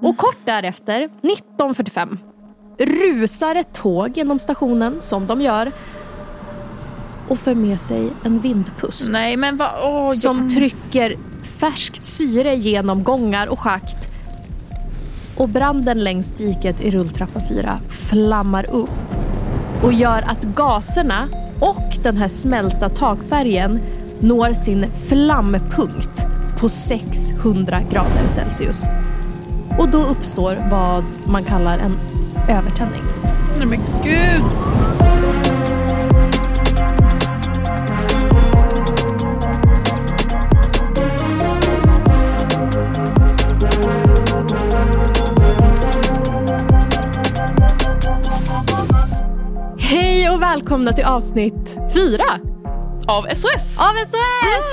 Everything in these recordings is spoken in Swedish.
Och kort därefter, 1945, rusar ett tåg genom stationen som de gör och för med sig en vindpust Nej men vad... Åh, som trycker färskt syre genom gångar och schakt. Och branden längs diket i rulltrappa 4 flammar upp och gör att gaserna och den här smälta takfärgen når sin flampunkt på 600 grader Celsius. Och då uppstår vad man kallar en övertändning. Nej men gud! Hej och välkomna till avsnitt fyra Av SOS! av SOS!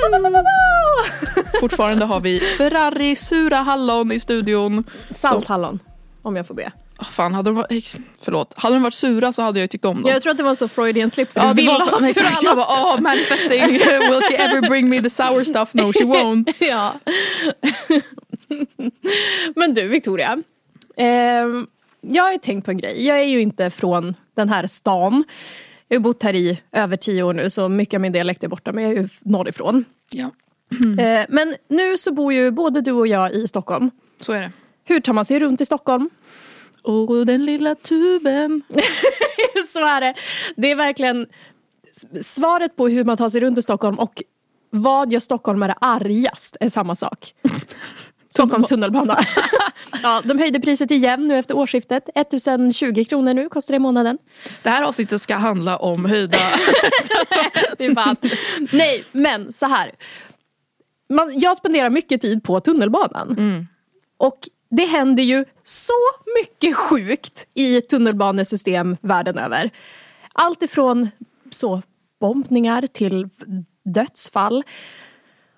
Fortfarande har vi Ferrari, sura hallon i studion. Salthallon, om jag får be. Oh, fan, hade de varit, förlåt. Hade de varit sura så hade jag tyckt om dem. Jag tror att det var så Freudian slip för Ja, det var ha exakt. Jag bara, oh, manifesting. Will she ever bring me the sour stuff? No she won't. Ja. Men du Victoria. ehm, jag har ju tänkt på en grej. Jag är ju inte från den här stan. Jag har bott här i över tio år nu så mycket av min dialekt är borta men jag är ju norrifrån. Ja, Eh, men nu så bor ju både du och jag i Stockholm. så är det. Hur tar man sig runt i Stockholm? Och den lilla tuben. så är det. Det är verkligen svaret på hur man tar sig runt i Stockholm och vad gör stockholmare argast är samma sak. Stockholms tunnelbana. ja, de höjde priset igen nu efter årsskiftet. 1020 kronor nu kostar det i månaden. Det här avsnittet ska handla om höjda... Nej, men så här. Man, jag spenderar mycket tid på tunnelbanan. Och det händer ju så mycket sjukt i tunnelbanesystem världen över. Allt ifrån så, bombningar till dödsfall.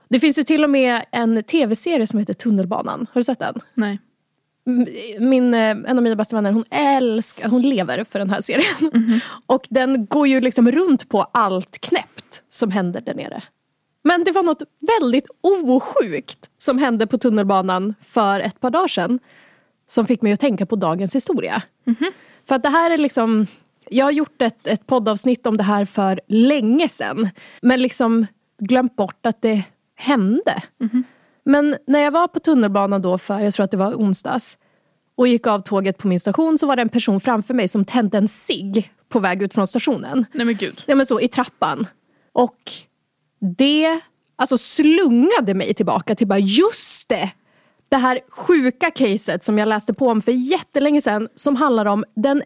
Det finns ju till och med en tv-serie som heter Tunnelbanan. Har du sett den? Nej. min, eh, en av mina bästa vänner hon älskar, hon lever för den här serien. Och den går ju liksom runt på allt knäppt som händer där nere. Men det var något väldigt osjukt som hände på tunnelbanan för ett par dagar sedan. Som fick mig att tänka på dagens historia. För att det här är liksom, jag har gjort ett, ett poddavsnitt om det här för länge sedan. Men liksom glömt bort att det hände. Men när jag var på tunnelbanan då för, jag tror att det var onsdags och gick av tåget på min station så var det en person framför mig som tände en cigg på väg ut från stationen. Nej men gud. Ja men så i trappan. Och det alltså slungade mig tillbaka till bara just det! Det här sjuka caset som jag läste på om för jättelänge sedan som handlar om den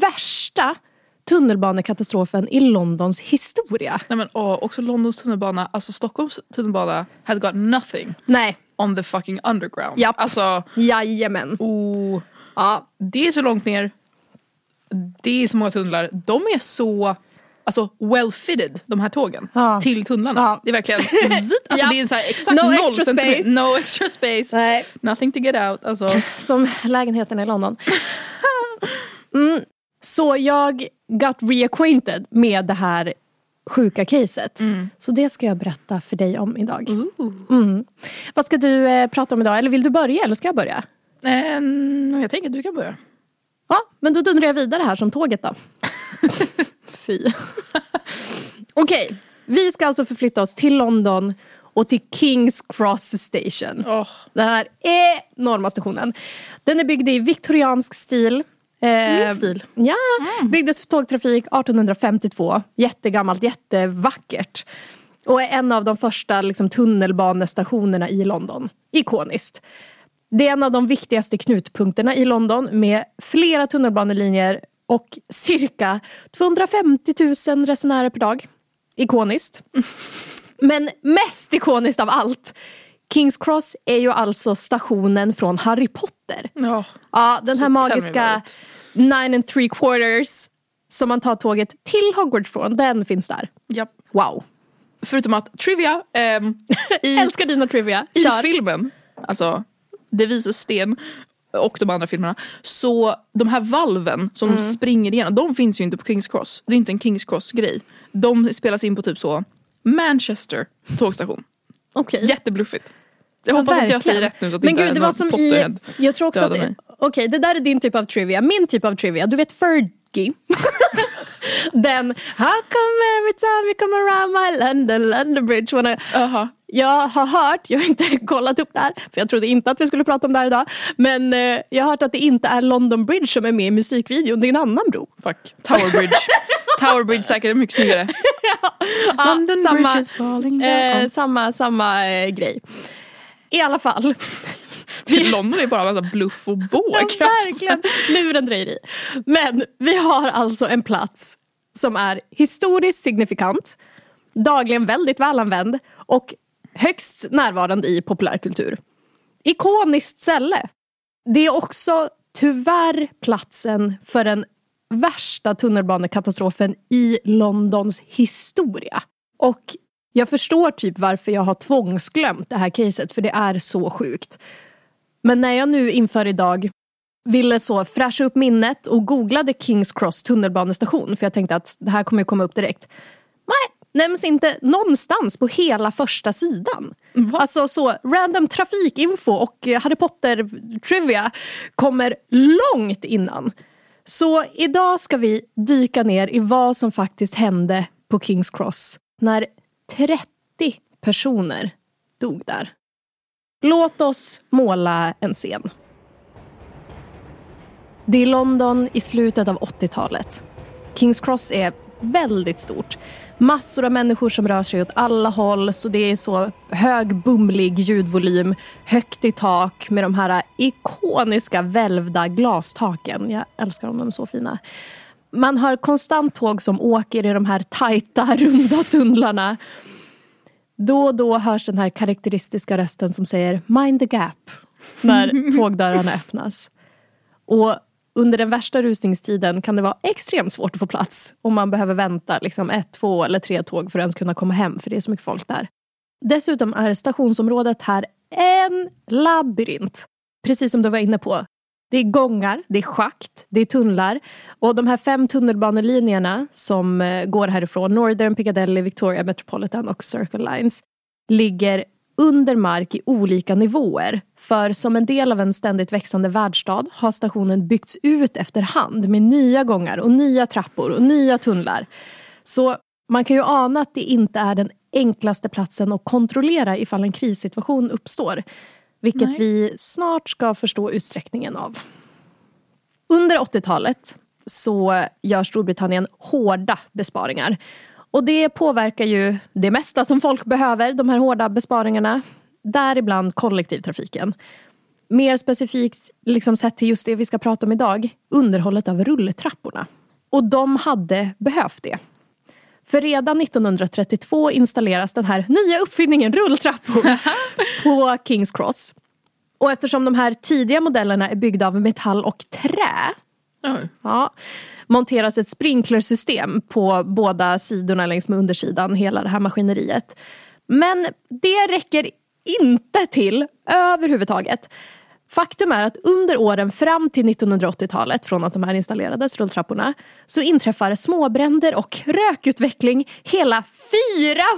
värsta tunnelbanekatastrofen i Londons historia. Nej men åh, också Londons tunnelbana, alltså Stockholms tunnelbana had got nothing Nej, on the fucking underground. Japp. Alltså, jajamän. oh, Ja, det är så långt ner, det är så många tunnlar, de är så alltså well fitted de här tågen Ja. till tunnlarna. Ja. Det är verkligen zzzt, alltså Ja. det är så här exakt No noll extra space. No extra space. Nej. Nothing to get out. Alltså. Som lägenheten i London. Mm. Så jag got reacquainted med det här sjuka caset. Så det ska jag berätta för dig om idag. Mm. Vad ska du eh, prata om idag? Eller vill du börja eller ska jag börja? Ehm, jag tänker att du kan börja. Ja, men då dundrar jag vidare här som tåget då. Fy. Okej, vi ska alltså förflytta oss till London och till Kings Cross Station. Åh. Den här enorma stationen. Den är byggd i viktoriansk stil. Eh, stil. Ja, byggdes för tågtrafik 1852. Jättegammalt, jättevackert. Och är en av de första liksom, tunnelbanestationerna i London. Ikoniskt. Det är en av de viktigaste knutpunkterna i London med flera tunnelbanelinjer och cirka 250 000 resenärer per dag. Ikoniskt. Men mest ikoniskt av allt, Kings Cross är ju alltså stationen från Harry Potter. Ja. Ja, den här magiska nine and three quarters som man tar tåget till Hogwarts från, den finns där. Japp. Wow. Förutom att trivia, ehm, i, Älskar dina trivia. i Kör. filmen, alltså Det vises sten och de andra filmerna, så de här valven som Mm. de springer igenom, de finns ju inte på Kings Cross. Det är inte en Kings Cross grej. De spelas in på typ så Manchester tågstation. Okej. Jättebluffigt. Jag Ja, hoppas att jag säger verkligen. rätt nu så att Men inte gud, det var som i... Jag tror också att... Okej, det där är din typ av trivia. Min typ av trivia, du vet Fergie? Den How come every time you come around my London, London bridge when I... Jaha. Jag har hört, jag har inte kollat upp det här, för jag trodde inte att vi skulle prata om det här idag. Men eh, jag har hört att det inte är London Bridge som är med i musikvideon, det är en annan bro. Fuck. Tower Bridge. Tower Bridge säkert är mycket snyggare. London samma, Bridge is falling down. eh, samma, samma eh, grej. I alla fall. Till London är bara en massa bluff och båg. Ja, verkligen lurendrejeri. Men vi har alltså en plats som är historiskt signifikant, dagligen väldigt välanvänd och högst närvarande i populärkultur. Ikoniskt ställe. Det är också tyvärr platsen för den värsta tunnelbanekatastrofen i Londons historia. Och jag förstår typ varför jag har tvångsglömt det här caset, för det är så sjukt. Men när jag nu inför idag ville så fräscha upp minnet och googlade Kings Cross tunnelbanestation för jag tänkte att det här kommer komma upp direkt. Nej, nämns inte någonstans på hela första sidan. Alltså så random trafikinfo och eh, Harry Potter trivia kommer långt innan. Så idag ska vi dyka ner i vad som faktiskt hände på Kings Cross när 30 personer dog där. Låt oss måla en scen. Det är London i slutet av 80-talet. Kings Cross är väldigt stort. Massor av människor som rör sig åt alla håll så det är så hög bumlig ljudvolym, högt i tak med de här ikoniska välvda glastaken. Jag älskar dem, de är så fina. Man hör konstant tåg som åker i de här tajta, runda tunnlarna. Då och då hörs den här karaktäristiska rösten som säger “mind the gap” när tågdörrarna öppnas. Och under den värsta rusningstiden kan det vara extremt svårt att få plats om man behöver vänta liksom ett, två eller tre tåg för att ens kunna komma hem för det är så mycket folk där. Dessutom är stationsområdet här en labyrint. Precis som du var inne på. Det är gångar, det är schakt, det är tunnlar. Och de här fem tunnelbanelinjerna som eh, går härifrån, Northern, Piccadilly, Victoria Metropolitan och Circle Lines, ligger under mark i olika nivåer. För som en del av en ständigt växande världsstad har stationen byggts ut efterhand med nya gångar och nya trappor och nya tunnlar. Så man kan ju ana att det inte är den enklaste platsen att kontrollera ifall en krissituation uppstår. Vilket Nej. vi snart ska förstå utsträckningen av. Under 80-talet så gör Storbritannien hårda besparingar. Och det påverkar ju det mesta som folk behöver, de här hårda besparingarna. Däribland kollektivtrafiken. Mer specifikt liksom sett till just det vi ska prata om idag, underhållet av rulltrapporna. Och de hade behövt det. För redan 1932 installeras den här nya uppfinningen rulltrappor på Kings Cross. Och eftersom de här tidiga modellerna är byggda av metall och trä Oj. Ja. Monteras ett sprinklersystem på båda sidorna längs med undersidan, hela det här maskineriet. Men det räcker inte till överhuvudtaget. Faktum är att under åren fram till 1980-talet, från att de här installerades, rulltrapporna, så inträffar småbränder och rökutveckling hela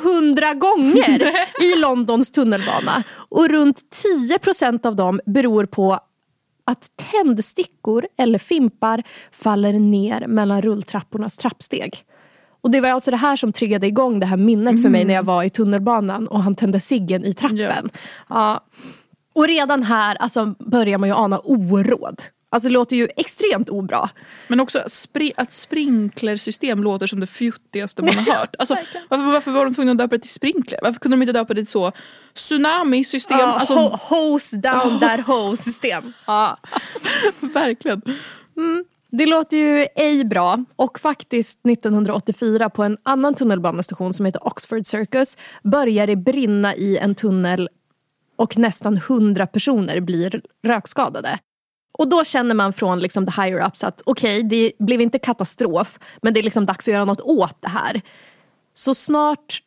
400 gånger i Londons tunnelbana. Och runt 10 procent av dem beror på att tändstickor eller fimpar faller ner mellan rulltrappornas trappsteg. Och Det var alltså det här som triggade igång det här minnet för mig när jag var i tunnelbanan och han tände ciggen i trappen. Ja. Och redan här alltså, börjar man ju ana oråd. Alltså det låter ju extremt obra. Men också spri att sprinklersystem låter som det fjuttigaste man har hört. Alltså, varför, varför var de tvungna att döpa det till sprinkler? Varför kunde de inte döpa det till så? Tsunami-system? Ja, alltså, ho- hose down that hose system. Ja. verkligen. Det låter ju ej bra och faktiskt 1984 på en annan tunnelbanestation som heter Oxford Circus börjar det brinna i en tunnel och nästan 100 personer blir rökskadade. Och då känner man från liksom the higher ups att okej, det blev inte katastrof men det är liksom dags att göra något åt det här. Så snart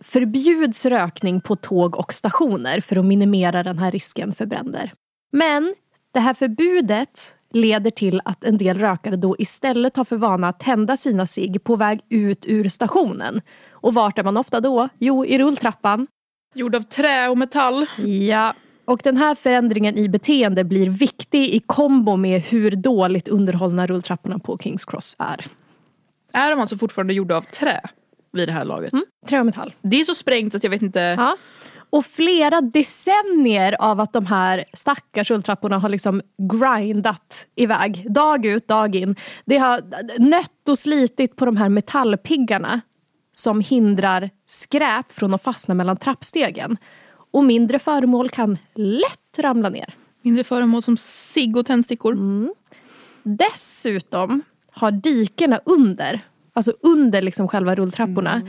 förbjuds rökning på tåg och stationer för att minimera den här risken för bränder. Men det här förbudet leder till att en del rökare då istället har för vana att tända sina cigg på väg ut ur stationen. Och vart är man ofta då? Jo, i rulltrappan. Gjord av trä och metall. Ja. Och den här förändringen i beteende blir viktig i kombo med hur dåligt underhållna rulltrapporna på Kings Cross är. Är de alltså fortfarande gjorda av trä vid det här laget? Trä och metall. Det är så sprängt att jag vet inte. Ja. Och flera decennier av att de här stackars rulltrapporna har liksom grindat iväg. Dag ut, dag in. Det har nött och slitit på de här metallpiggarna som hindrar skräp från att fastna mellan trappstegen. Och mindre föremål kan lätt ramla ner. Mindre föremål som cigg och tändstickor. Mm. Dessutom har dikena under, alltså under liksom själva rulltrapporna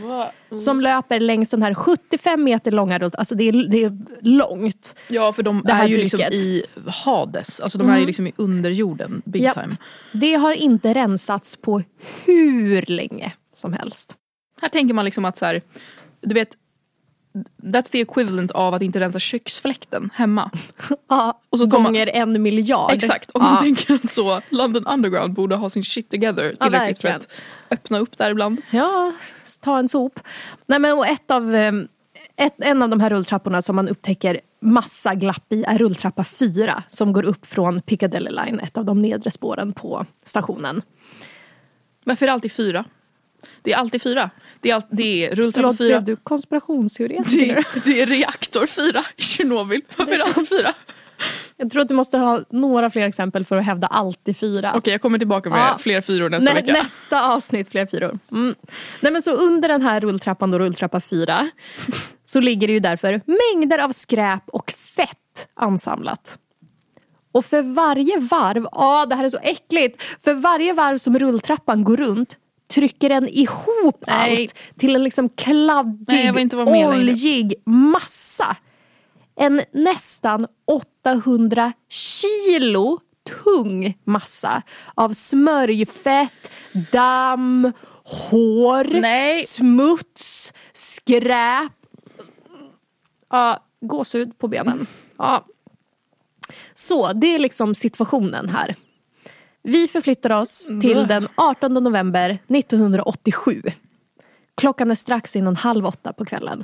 som löper längs den här 75 meter långa rulltrappan. Alltså det är, det är långt. Ja för de är ju liksom diket. Mm. i Hades. Alltså de är ju liksom i underjorden big Japp. time. Det har inte rensats på hur länge som helst. Här tänker man liksom att så här, du vet That's the equivalent av att inte rensa köksfläkten hemma. Ja, Och så tar man- gånger en miljard. Exakt, och ja. man tänker att så London Underground borde ha sin shit together tillräckligt för verkligen. att öppna upp där ibland. Ja, ta en sop. Nej, men, och ett av, eh, ett, en av de här rulltrapporna som man upptäcker massa glapp i är rulltrappa 4 som går upp från Piccadilly Line, ett av de nedre spåren på stationen. Varför är det alltid fyra? Det är alltid fyra. Det är, all, det är rulltrappa Förlåt, fyra. blev du konspirationsteoretiker Det, är- det är reaktor fyra i Tjernobyl. Varför är det alltid fyra? Jag tror att du måste ha några fler exempel för att hävda alltid fyra. Okej, jag kommer tillbaka med Ja. fler fyror nästa Nä, vecka. nästa avsnitt, fler fyror. Mm. Nej, men så under den här rulltrappan, då, rulltrappa 4, så ligger det ju därför mängder av skräp och fett ansamlat. Och för varje varv, ja det här är så äckligt, för varje varv som rulltrappan går runt trycker den ihop Nej. allt till en liksom Nej, kladdig, längre. oljig massa. En nästan 800 kilo tung massa av smörjfett, damm, hår, Nej. smuts, skräp. Ja, gåshud på benen. Ja. Så, det är liksom situationen här. Vi förflyttar oss till den 18 november 1987. Klockan är strax innan halv åtta på kvällen.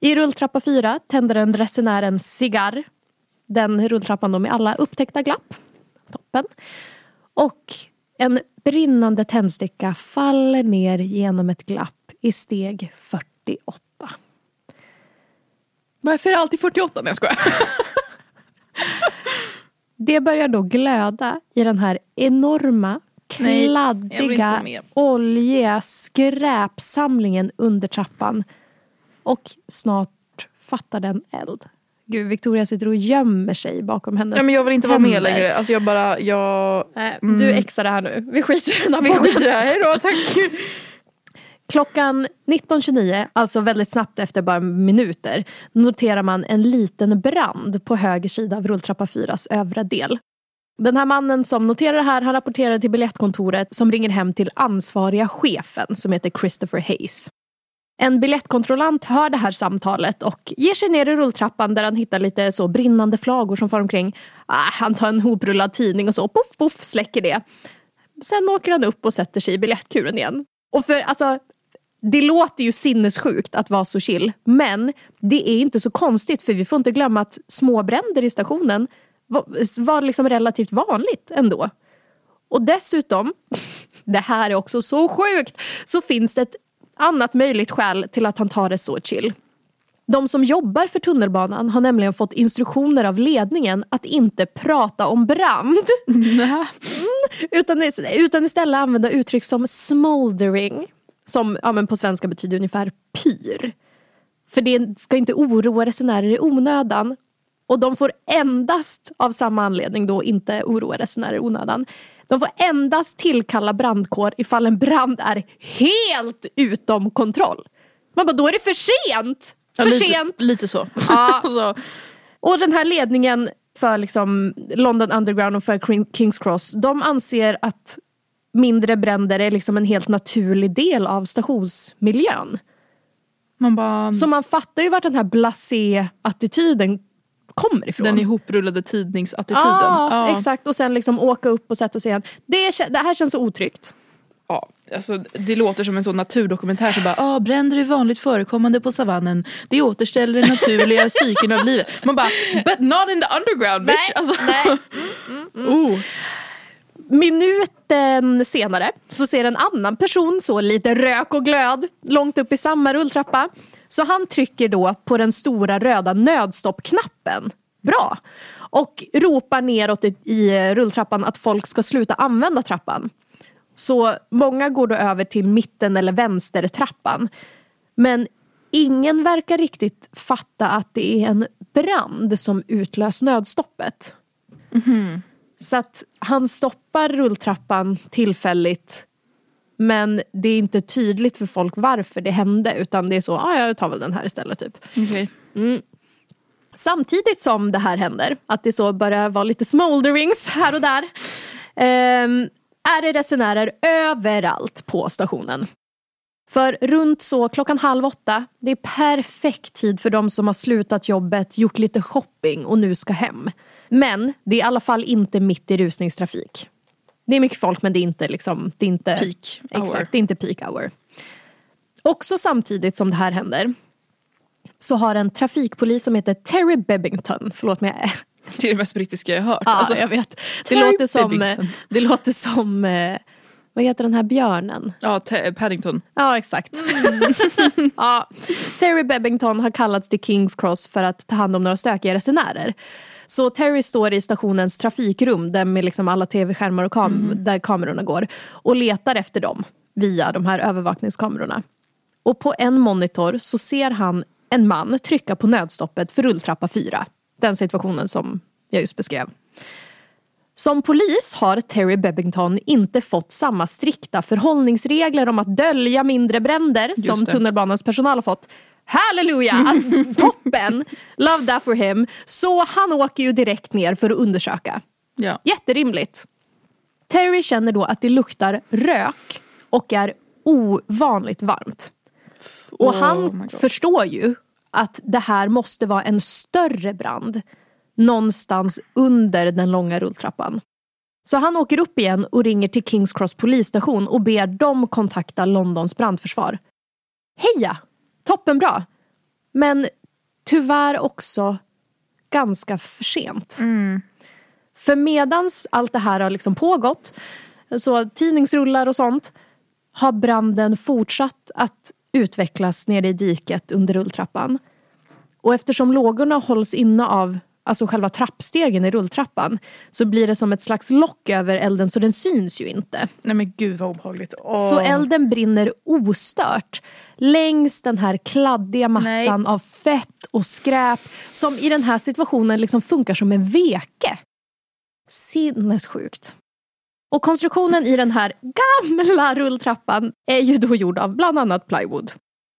I rulltrappa 4 tänder en resenär en cigarr. Den rulltrappan då med alla upptäckta glapp. Toppen. Och en brinnande tändsticka faller ner genom ett glapp i steg 48. Varför är det alltid 48? Nej jag skojar. Det börjar då glöda i den här enorma, kladdiga, oljiga skräpsamlingen under trappan. Och snart fattar den eld. Gud, Victoria sitter och gömmer sig bakom hennes Ja, men jag vill inte vara med längre. Alltså jag bara, jag... Nej, Du exar det här nu. Vi skiter i den här Vi podden. skiter i det här. Hejdå, tack. Klockan 19.29, alltså väldigt snabbt efter bara minuter, noterar man en liten brand på höger sida av rulltrappa 4s övre del. Den här mannen som noterar det här han rapporterar till biljettkontoret som ringer hem till ansvariga chefen som heter Christopher Hayes. En biljettkontrollant hör det här samtalet och ger sig ner i rulltrappan där han hittar lite så brinnande flagor som far omkring. Ah, han tar en hoprullad tidning och så poff poff släcker det. Sen åker han upp och sätter sig i biljettkuren igen. Och för alltså, det låter ju sinnessjukt att vara så chill men det är inte så konstigt för vi får inte glömma att småbränder i stationen var, var liksom relativt vanligt ändå. Och dessutom, det här är också så sjukt, så finns det ett annat möjligt skäl till att han tar det så chill. De som jobbar för tunnelbanan har nämligen fått instruktioner av ledningen att inte prata om brand. Mm, utan, utan istället använda uttryck som smoldering. Som ja, men på svenska betyder ungefär pyr. För det ska inte oroa resenärer i onödan. Och de får endast av samma anledning då inte oroa resenärer i onödan. De får endast tillkalla brandkår ifall en brand är helt utom kontroll. Man bara, då är det för sent! För Ja, lite, sent! Lite så. Ja. så. Och den här ledningen för liksom London Underground och för King- Kings Cross, de anser att mindre bränder är liksom en helt naturlig del av stationsmiljön. Man bara, Så man fattar ju vart den här blasé-attityden kommer ifrån. den ihoprullade tidningsattityden. Ja, Ja. exakt. Och sen liksom åka upp och sätta sig igen. Det, det här känns så otryggt. Ja, alltså, det låter som en sån naturdokumentär som bara ah, bränder är vanligt förekommande på savannen. Det återställer den naturliga cykeln av livet. Man bara but not in the underground bitch. Nej, alltså, nej. Oh. Minuten senare så ser en annan person så lite rök och glöd långt upp i samma rulltrappa. Så han trycker då på den stora röda nödstoppknappen. Bra! Och ropar neråt i, rulltrappan att folk ska sluta använda trappan. Så många går då över till mitten eller vänstertrappan. Men ingen verkar riktigt fatta att det är en brand som utlöst nödstoppet. Mhm. Så att han stoppar rulltrappan tillfälligt men det är inte tydligt för folk varför det hände utan det är så, ah, jag tar väl den här istället. Typ. Okej. Samtidigt som det här händer, att det så börjar vara lite smolderings här och där, ehm, är det resenärer överallt på stationen. För runt så klockan halv åtta, det är perfekt tid för de som har slutat jobbet, gjort lite shopping och nu ska hem. Men det är i alla fall inte mitt i rusningstrafik. Det är mycket folk men det är inte liksom, det är inte Peak hour. Exakt, det är inte peak hour. Också samtidigt som det här händer så har en trafikpolis som heter Terry Bebbington, förlåt mig Det är det mest brittiska jag har hört. Ja, Alltså, jag vet. Det låter som, Bebbington. eh, det låter som vad heter den här björnen? ja, Paddington. Ja, exakt. ja. Terry Bebbington har kallats till Kings Cross för att ta hand om några stökiga resenärer. Så Terry står i stationens trafikrum där med liksom alla tv-skärmar och kam- där kamerorna går och letar efter dem via de här övervakningskamerorna. Och på en monitor så ser han en man trycka på nödstoppet för rulltrappa 4. Den situationen som jag just beskrev. Som polis har Terry Bebbington inte fått samma strikta förhållningsregler om att dölja mindre bränder som tunnelbanans personal har fått. Halleluja! Alltså, toppen! Love that for him. Så han åker ju direkt ner för att undersöka. Ja. Jätterimligt. Terry känner då att det luktar rök och är ovanligt varmt. Och Oh han förstår ju att det här måste vara en större brand någonstans under den långa rulltrappan. Så han åker upp igen och ringer till Kings Cross polisstation och ber dem kontakta Londons brandförsvar. Heja! Toppenbra! Men tyvärr också ganska för sent. För medans allt det här har liksom pågått, så tidningsrullar och sånt, har branden fortsatt att utvecklas nere i diket under rulltrappan. Och eftersom lågorna hålls inne av alltså själva trappstegen i rulltrappan så blir det som ett slags lock över elden så den syns ju inte. Nej men gud vad obehagligt. Åh. Så elden brinner ostört längs den här kladdiga massan av fett och skräp som i den här situationen liksom funkar som en veke. Sinnessjukt. Och konstruktionen i den här gamla rulltrappan är ju då gjord av bland annat plywood.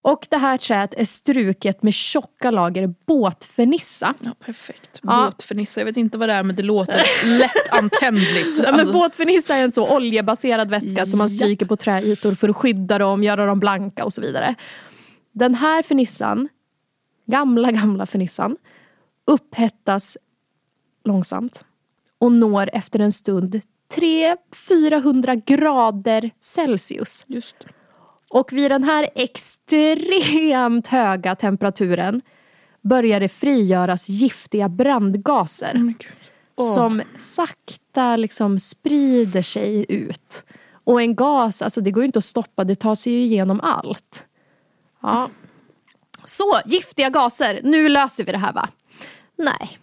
Och det här träet är struket med tjocka lager båtfernissa. Ja, perfekt. Ja. Båtfernissa, jag vet inte vad det är men det låter lätt antändligt. Ja, men Alltså, båtfernissa är en så oljebaserad vätska som man Ja. stryker på träytor för att skydda dem, göra dem blanka och så vidare. Den här fernissan, gamla gamla fernissan, upphettas långsamt och når efter en stund 300-400 grader Celsius. Just. Och vid den här extremt höga temperaturen börjar det frigöras giftiga brandgaser Men gud. som sakta liksom sprider sig ut. Och en gas, alltså det går ju inte att stoppa, det tar sig ju igenom allt. Ja. Så, giftiga gaser, nu löser vi det här va? Nej.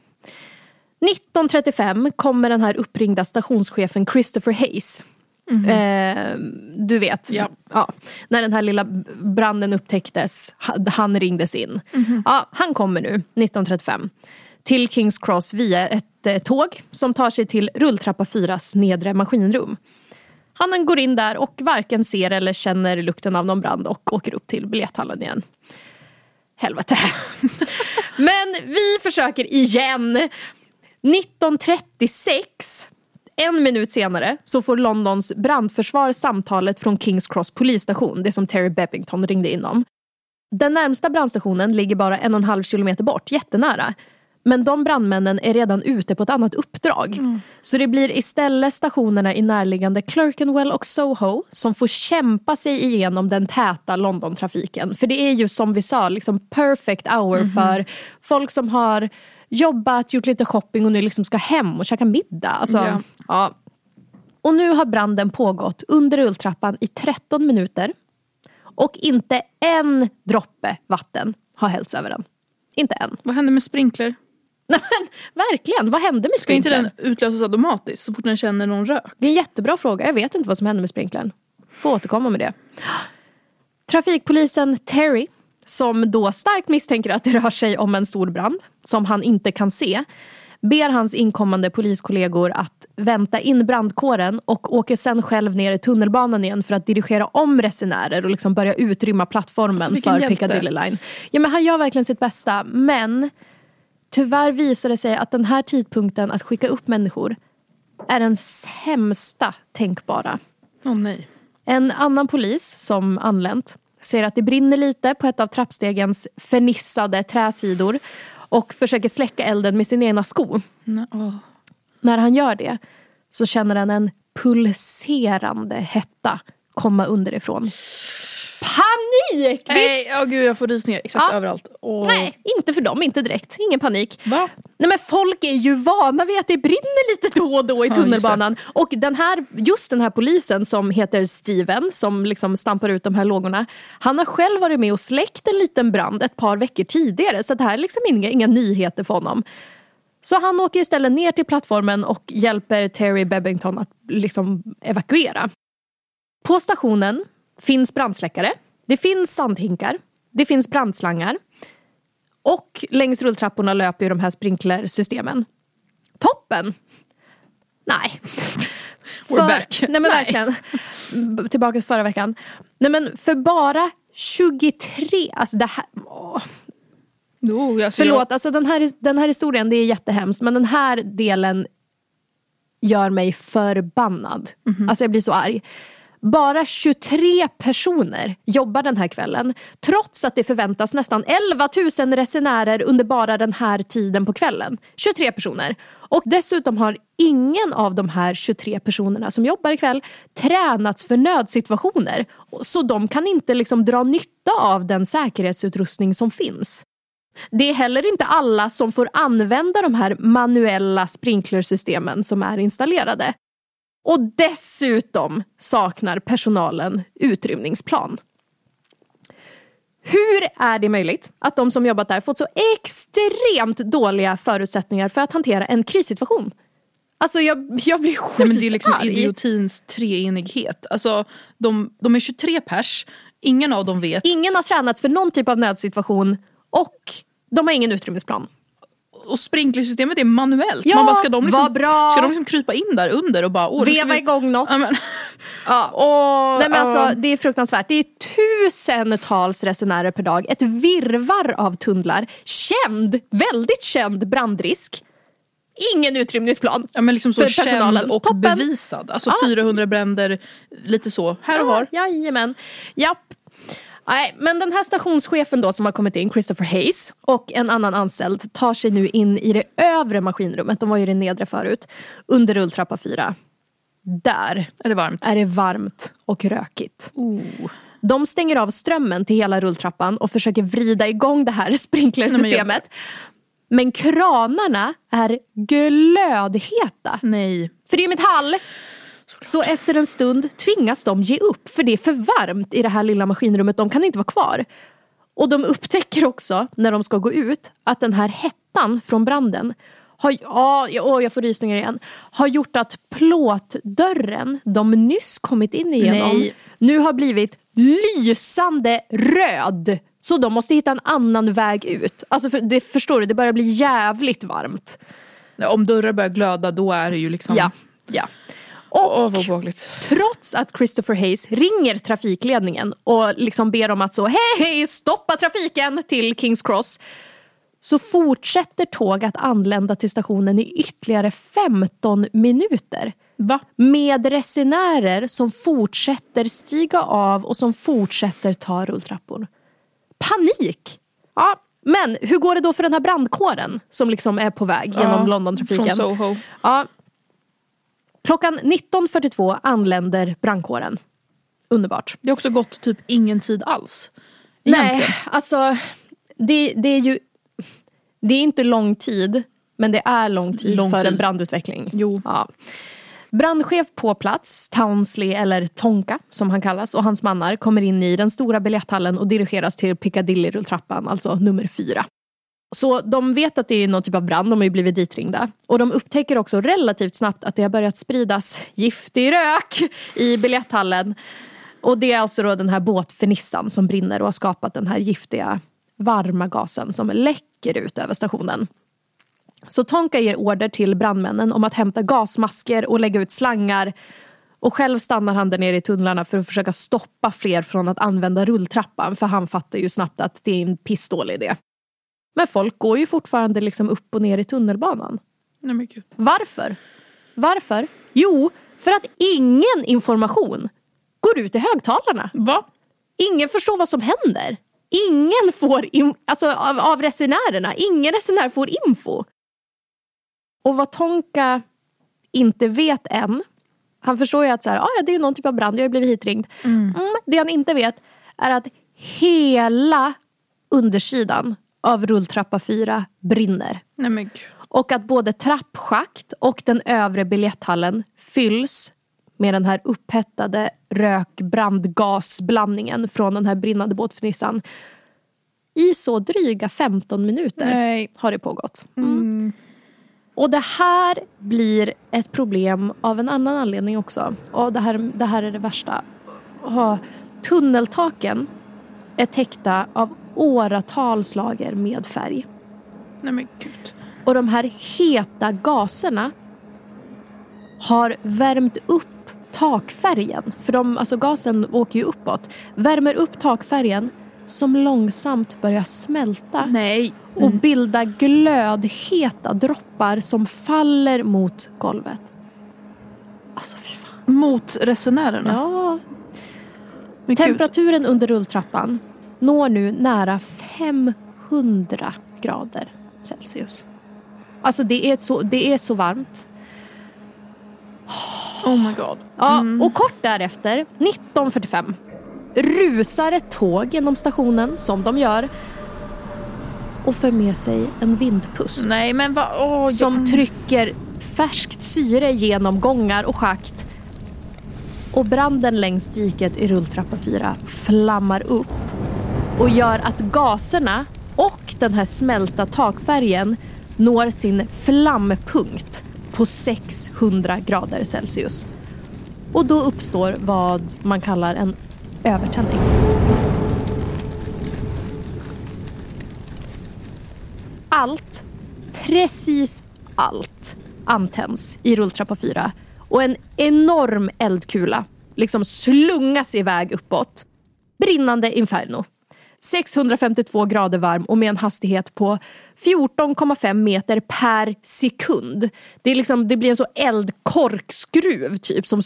1935 kommer den här uppringda stationschefen Christopher Hayes. Eh, du vet, Ja. ja, när den här lilla branden upptäcktes, ha- han ringdes in. Ja, han kommer nu, 1935, till Kings Cross via ett eh, tåg som tar sig till rulltrappa 4s nedre maskinrum. Han går in där och varken ser eller känner lukten av någon brand och åker upp till biljetthallen igen. Helvete. Men vi försöker igen. 1936, en minut senare, så får Londons brandförsvar samtalet från Kings Cross polisstation, det som Terry Bebbington ringde in om. Den närmsta brandstationen ligger bara en och en halv kilometer bort, jättenära. Men de brandmännen är redan ute på ett annat uppdrag. Så det blir istället stationerna i närliggande Clerkenwell och Soho som får kämpa sig igenom den täta Londontrafiken. För det är ju som vi sa, liksom perfect hour för folk som har jobbat, gjort lite shopping och nu liksom ska hem och käka middag. Alltså, Ja. ja. Och nu har branden pågått under rulltrappan i 13 minuter. Och inte en droppe vatten har hällts över den. Inte en. Vad händer med sprinkler? Nej, men, verkligen, vad hände med Ska inte sprinklern? den utlösas automatiskt så fort den känner någon rök? Det är en jättebra fråga. Jag vet inte vad som hände med sprinklern. Får återkomma med det. Trafikpolisen Terry, som då starkt misstänker att det rör sig om en stor brand som han inte kan se, ber hans inkommande poliskollegor att vänta in brandkåren och åker sen själv ner i tunnelbanan igen för att dirigera om resenärer och liksom börja utrymma plattformen Alltså, för. Piccadilly line. Ja, men han gör verkligen sitt bästa, men tyvärr visar det sig att den här tidpunkten att skicka upp människor är den sämsta tänkbara. Åh nej. En annan polis som anlänt ser att det brinner lite på ett av trappstegens fernissade träsidor och försöker släcka elden med sin ena sko. Nej, åh. När han gör det så känner han en pulserande hetta komma underifrån. Panik! Nej, Visst! åh gud jag får rysningar exakt Ja. överallt. Åh. Nej, inte för dem, inte direkt. Ingen panik. Va? Nej men folk är ju vana vid att det brinner lite då och då i tunnelbanan. och den här, just den här polisen som heter Steven, som liksom stampar ut de här lågorna. Han har själv varit med och släckt en liten brand ett par veckor tidigare. Så det här är liksom inga, inga nyheter för honom. Så han åker istället ner till plattformen och hjälper Terry Bebbington att liksom evakuera. På stationen finns brandsläckare, det finns sandhinkar, det finns brandslangar. Och längs rulltrapporna löper ju de här sprinklersystemen. Toppen! Nej. We're back. Nej men Nej. verkligen. Tillbaka till förra veckan. Nej men för bara 23, alltså det här, åh. Alltså Förlåt, alltså den här, den här historien det är jättehemskt men den här delen gör mig förbannad. Alltså jag blir så arg. Bara 23 personer jobbar den här kvällen trots att det förväntas nästan 11 000 resenärer under bara den här tiden på kvällen. 23 personer. Och dessutom har ingen av de här 23 personerna som jobbar ikväll tränats för nödsituationer. Så de kan inte liksom dra nytta av den säkerhetsutrustning som finns. Det är heller inte alla som får använda de här manuella sprinklersystemen som är installerade. Och dessutom saknar personalen utrymningsplan. Hur är det möjligt att de som jobbat där fått så extremt dåliga förutsättningar för att hantera en krissituation? Alltså jag, jag blir skitarg. Nej, men det är liksom idiotins treenighet. Alltså, de, de är 23 pers, ingen av dem vet. Ingen har tränats för någon typ av nödsituation och de har ingen utrymmesplan. Och sprinklersystemet är manuellt. Ja, Man bara, ska de liksom, bra. Ska de liksom krypa in där under och bara... Åh, Veva vi- igång något. Ja, men, Ja. åh, Nej, men alltså, det är fruktansvärt. Det är tusentals resenärer per dag. Ett virvar av tunnlar. Känd, väldigt känd brandrisk. Ingen utrymningsplan. Ja, men liksom så för personalen. och Toppen. bevisad. Alltså 400 bränder, lite så, här och var. Ja, jajamän. Japp. Nej, men den här stationschefen då som har kommit in, Christopher Hayes och en annan anställd tar sig nu in i det övre maskinrummet, de var ju i det nedre förut, under rulltrappa 4. Där Är det varmt? är det varmt och rökigt. De stänger av strömmen till hela rulltrappan och försöker vrida igång det här sprinklersystemet. Men kranarna är glödheta. Nej. För det är metall. Så efter en stund tvingas de ge upp för det är för varmt i det här lilla maskinrummet. De kan inte vara kvar. Och de upptäcker också när de ska gå ut att den här hettan från branden har, ja, åh, jag får rysningar igen, har gjort att plåtdörren de nyss kommit in igenom Nej. nu har blivit lysande röd. Så de måste hitta en annan väg ut. Alltså för, det förstår du, det börjar bli jävligt varmt. Om dörrar börjar glöda då är det ju liksom... Ja, ja. Och obehagligt. trots att Christopher Hayes ringer trafikledningen och liksom ber om att så hej, hej stoppa trafiken till Kings Cross så fortsätter tåg att anlända till stationen i ytterligare 15 minuter. Va? Med resenärer som fortsätter stiga av och som fortsätter ta rulltrappor. Panik! Ja, men hur går det då för den här brandkåren som liksom är på väg genom Ja, Londontrafiken? Från Soho. Ja. Klockan 19.42 anländer brandkåren. Underbart. Det har också gått typ ingen tid alls. Nej, Egentligen. alltså det, det är ju... Det är inte lång tid, men det är lång tid Lång för tid. en brandutveckling. Jo. Ja. Brandchef på plats, Townsley eller Tonka som han kallas och hans mannar kommer in i den stora biljetthallen och dirigeras till Piccadilly-rulltrappan, alltså nummer fyra. Så de vet att det är någon typ av brand, de har ju blivit ditringda. Och de upptäcker också relativt snabbt att det har börjat spridas giftig rök i biljetthallen. Och det är alltså då den här båtfernissan som brinner och har skapat den här giftiga varma gasen som läcker ut över stationen. Så Tonka ger order till brandmännen om att hämta gasmasker och lägga ut slangar. Och själv stannar han där nere i tunnlarna för att försöka stoppa fler från att använda rulltrappan för han fattar ju snabbt att det är en pissdålig idé. Men folk går ju fortfarande liksom upp och ner i tunnelbanan. Nej, men gud. Varför? Varför? Jo, för att ingen information går ut i högtalarna. Va? Ingen förstår vad som händer. Ingen får, in, alltså av, av resenärerna, ingen resenär får info. Och vad Tonka inte vet än, han förstår ju att så här, ah, det är någon typ av brand, jag har blivit hitringd. Mm, det han inte vet är att hela undersidan av rulltrappa 4 brinner. Nej. Och att både trappschakt och den övre biljetthallen fylls med den här upphettade rök-brandgasblandningen från den här brinnande båtfernissan. I så dryga 15 minuter Nej. har det pågått. Mm. Och det här blir ett problem av en annan anledning också. Och det här, det här är det värsta. Tunneltaken är täckta av åratals lager med färg. Nej men gud. Och de här heta gaserna har värmt upp takfärgen. För de, alltså gasen åker ju uppåt. Värmer upp takfärgen som långsamt börjar smälta. Nej. Och bilda glödheta droppar som faller mot golvet. Alltså fy fan. Mot resenärerna. Ja. Men gud. Temperaturen under rulltrappan når nu nära 500 grader Celsius. Alltså det är så, det är så varmt. Oh my god. Ja, Och kort därefter, 1945, rusar ett tåg genom stationen som de gör och för med sig en vindpust Nej men vad... Åh, som jag... trycker färskt syre genom gångar och schakt. Och branden längs diket i rulltrappa 4 flammar upp och gör att gaserna och den här smälta takfärgen når sin flampunkt på 600 grader Celsius. Och då uppstår vad man kallar en övertändning. Allt Precis allt antänds i rulltrappa 4 och en enorm eldkula liksom slungas iväg uppåt. Brinnande inferno. 652 grader varm och med en hastighet på 14,5 meter per sekund. Det, är liksom, det blir en så eldkorkskruv typ som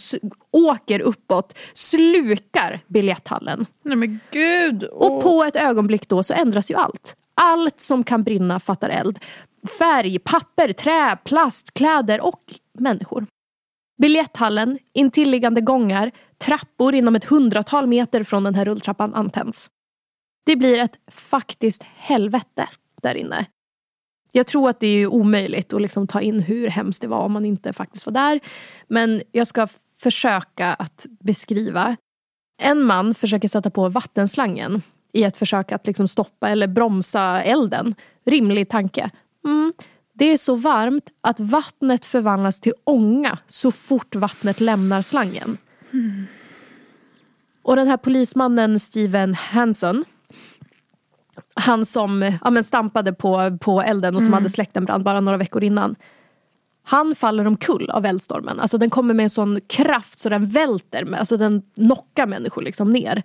åker uppåt, slukar biljetthallen. Nej men gud. Och på ett ögonblick då så ändras ju allt. Allt som kan brinna fattar eld. Färg, papper, trä, plast, kläder och människor. Biljetthallen, intilliggande gångar, trappor inom ett hundratal meter från den här rulltrappan antänds. Det blir ett faktiskt helvete där inne. Jag tror att det är omöjligt att liksom ta in hur hemskt det var om man inte faktiskt var där. Men jag ska försöka att beskriva. En man försöker sätta på vattenslangen i ett försök att liksom stoppa eller bromsa elden. Rimlig tanke. Mm. Det är så varmt att vattnet förvandlas till ånga så fort vattnet lämnar slangen. Och den här polismannen Steven Hanson han som ja, men stampade på, på elden och som hade släckt en brand bara några veckor innan. Han faller omkull av eldstormen. Alltså den kommer med en sån kraft så den välter, med, alltså den knockar människor liksom ner.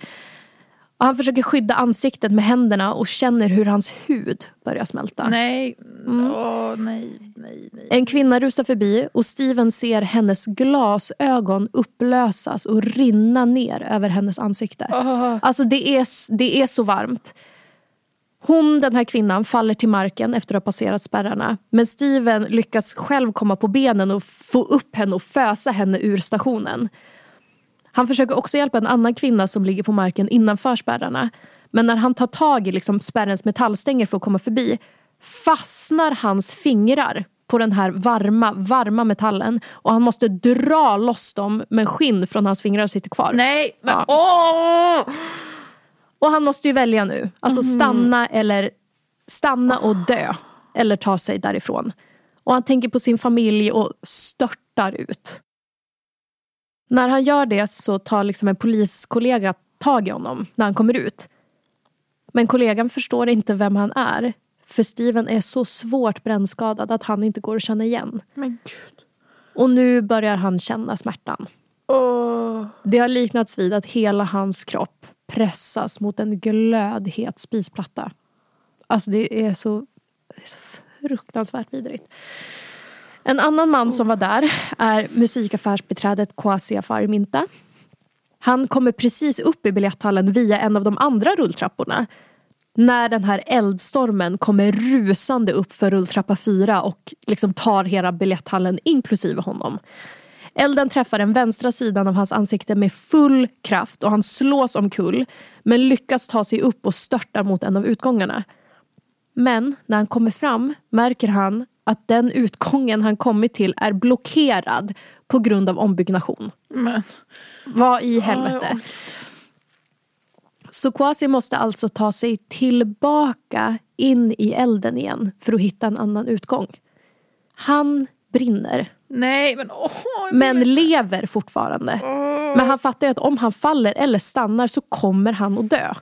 Och han försöker skydda ansiktet med händerna och känner hur hans hud börjar smälta. Nej. Åh, nej, nej, nej. En kvinna rusar förbi och Steven ser hennes glasögon upplösas och rinna ner över hennes ansikte. Alltså det är, det är så varmt. Hon, den här kvinnan, faller till marken efter att ha passerat spärrarna. Men Steven lyckas själv komma på benen och få upp henne och fösa henne ur stationen. Han försöker också hjälpa en annan kvinna som ligger på marken innanför spärrarna. Men när han tar tag i liksom spärrens metallstänger för att komma förbi fastnar hans fingrar på den här varma, varma metallen och han måste dra loss dem men skinn från hans fingrar sitter kvar. Nej, men Ja. åh! Och han måste ju välja nu. Alltså stanna eller stanna och dö. Eller ta sig därifrån. Och han tänker på sin familj och störtar ut. När han gör det så tar liksom en poliskollega tag i honom när han kommer ut. Men kollegan förstår inte vem han är. För Steven är så svårt brännskadad att han inte går att känna igen. Men gud. Och nu börjar han känna smärtan. Åh. Det har liknats vid att hela hans kropp pressas mot en glödhet spisplatta. Alltså det är så, det är så fruktansvärt vidrigt. En annan man som var där är musikaffärsbiträdet Kwasi Afariminta. Han kommer precis upp i biljetthallen via en av de andra rulltrapporna när den här eldstormen kommer rusande upp för rulltrappa 4 och liksom tar hela biljetthallen inklusive honom. Elden träffar den vänstra sidan av hans ansikte med full kraft och han slås omkull men lyckas ta sig upp och störtar mot en av utgångarna. Men när han kommer fram märker han att den utgången han kommit till är blockerad på grund av ombyggnation. Men. Vad i helvete? Så Kwasi måste alltså ta sig tillbaka in i elden igen för att hitta en annan utgång. Han brinner, Nej, men åh. men lever fortfarande. Men han fattar ju att om han faller eller stannar så kommer han att dö.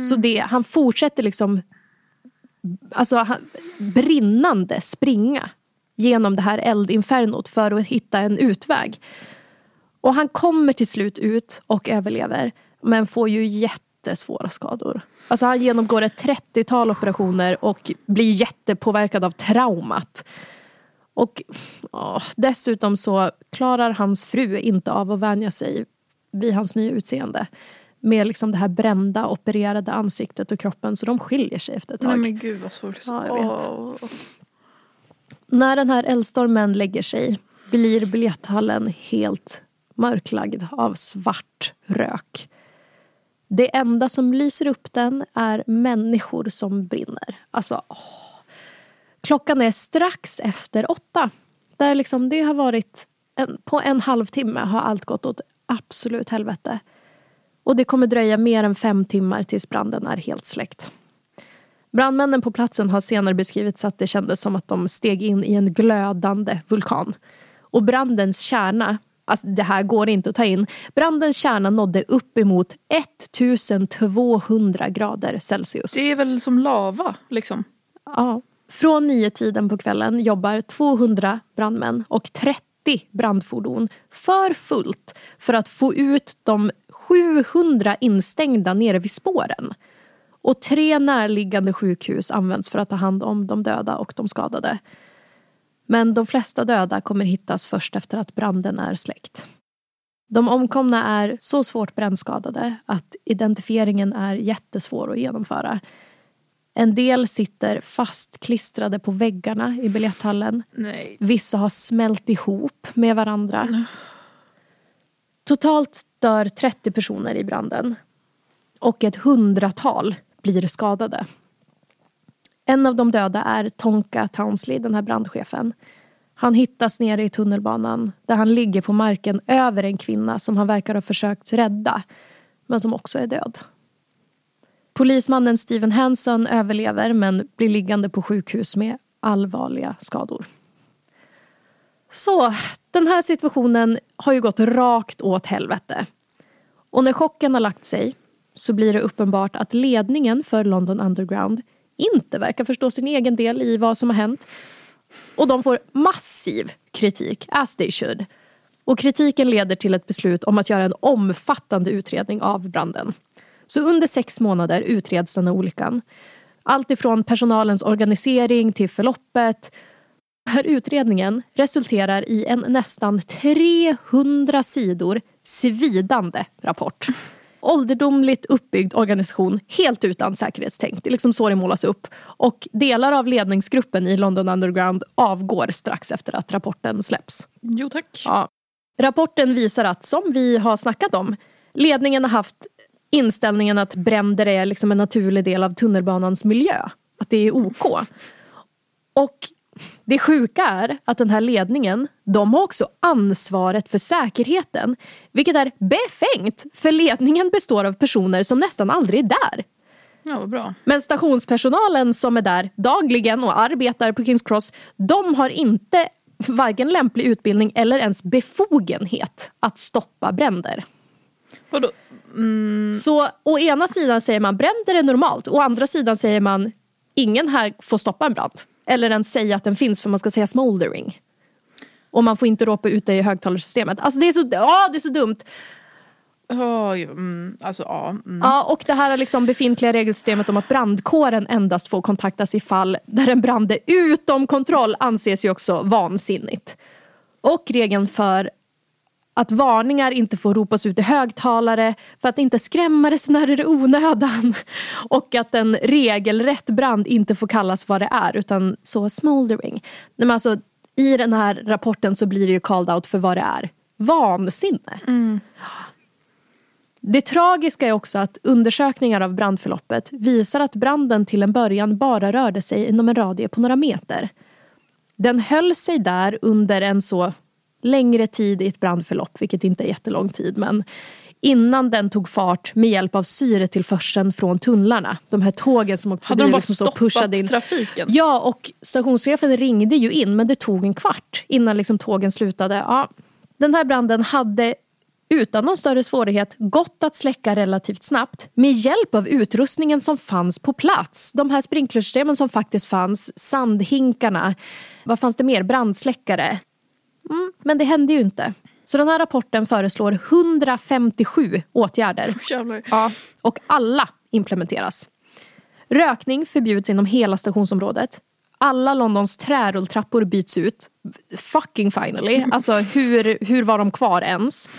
Så det, han fortsätter liksom alltså, han, brinnande springa genom det här eldinfernot för att hitta en utväg. Och han kommer till slut ut och överlever men får ju jättesvåra skador. Alltså han genomgår ett 30-tal operationer och blir jättepåverkad av traumat. Och ja, dessutom så klarar hans fru inte av att vänja sig vid hans nya utseende. Med liksom det här brända, opererade ansiktet och kroppen så de skiljer sig efter ett tag. Nej men gud vad sorgligt. Ja, jag vet. Åh. När den här eldstormen lägger sig blir biljetthallen helt mörklagd av svart rök. Det enda som lyser upp den är människor som brinner. Alltså, åh. Klockan är strax efter åtta. Där liksom det har varit en, på en halvtimme har allt gått åt absolut helvete. Och det kommer dröja mer än fem timmar tills branden är helt släckt. Brandmännen på platsen har senare beskrivit så att det kändes som att de steg in i en glödande vulkan. Och brandens kärna, alltså det här går inte att ta in, brandens kärna nådde uppemot 1200 grader Celsius. Det är väl som lava liksom. Ja, från nio tiden på kvällen jobbar 200 brandmän och 30 brandfordon för fullt för att få ut de 700 instängda nere vid spåren. Och tre närliggande sjukhus används för att ta hand om de döda och de skadade. Men de flesta döda kommer hittas först efter att branden är släckt. De omkomna är så svårt brännskadade att identifieringen är jättesvår att genomföra. En del sitter fastklistrade på väggarna i biljetthallen. Nej. Vissa har smält ihop med varandra. Totalt dör 30 personer i branden. Och ett hundratal blir skadade. En av de döda är Tonka Townsley, den här brandchefen. Han hittas nere i tunnelbanan där han ligger på marken över en kvinna som han verkar ha försökt rädda, men som också är död. Polismannen Steven Hanson överlever men blir liggande på sjukhus med allvarliga skador. Så, den här situationen har ju gått rakt åt helvete. Och när chocken har lagt sig så blir det uppenbart att ledningen för London Underground inte verkar förstå sin egen del i vad som har hänt. Och de får massiv kritik, as they should. Och kritiken leder till ett beslut om att göra en omfattande utredning av branden. Så under sex månader utreds den här olyckan. Allt ifrån personalens organisering till förloppet. Den här utredningen resulterar i en nästan 300 sidor svidande rapport. Ålderdomligt uppbyggd organisation helt utan säkerhetstänk. Det är liksom så det målas upp. Och delar av ledningsgruppen i London Underground avgår strax efter att rapporten släpps. Jo tack. Ja. Rapporten visar att, som vi har snackat om, ledningen har haft inställningen att bränder är liksom en naturlig del av tunnelbanans miljö. Att det är OK. Och det sjuka är att den här ledningen, de har också ansvaret för säkerheten. Vilket är befängt, för ledningen består av personer som nästan aldrig är där. Ja, vad bra. Men stationspersonalen som är där dagligen och arbetar på Kings Cross, de har inte varken lämplig utbildning eller ens befogenhet att stoppa bränder. Vadå? Så å ena sidan säger man bränder är normalt, å andra sidan säger man ingen här får stoppa en brand. Eller ens säga att den finns för man ska säga smoldering. Och man får inte ropa ut det i högtalarsystemet. Alltså det är så, ja, det är så dumt. Ja, jo, mm, alltså ja. Mm. Ja, och det här är liksom befintliga regelsystemet om att brandkåren endast får kontaktas i fall där en brand är utom kontroll anses ju också vansinnigt. Och regeln för att varningar inte får ropas ut i högtalare för att inte skrämma resenärer i onödan. Och att en regelrätt brand inte får kallas vad det är utan så smoldering. Men alltså, I den här rapporten så blir det ju called out för vad det är. Vansinne. Det tragiska är också att undersökningar av brandförloppet visar att branden till en början bara rörde sig inom en radie på några meter. Den höll sig där under en så längre tid i ett brandförlopp, vilket inte är jättelång tid, men innan den tog fart med hjälp av syretillförseln från tunnlarna. De här tågen som åkte Hade förbi de bara liksom stoppat pushade in. trafiken? Ja, och stationschefen ringde ju in, men det tog en kvart innan liksom tågen slutade. Ja, den här branden hade utan någon större svårighet gått att släcka relativt snabbt med hjälp av utrustningen som fanns på plats. De här sprinklersystemen som faktiskt fanns, sandhinkarna, vad fanns det mer? Brandsläckare. Mm, men det hände ju inte. Så den här rapporten föreslår 157 åtgärder. Jävlar. Ja, och alla implementeras. Rökning förbjuds inom hela stationsområdet. Alla Londons trärulltrappor byts ut. Fucking finally. Alltså hur, hur var de kvar ens?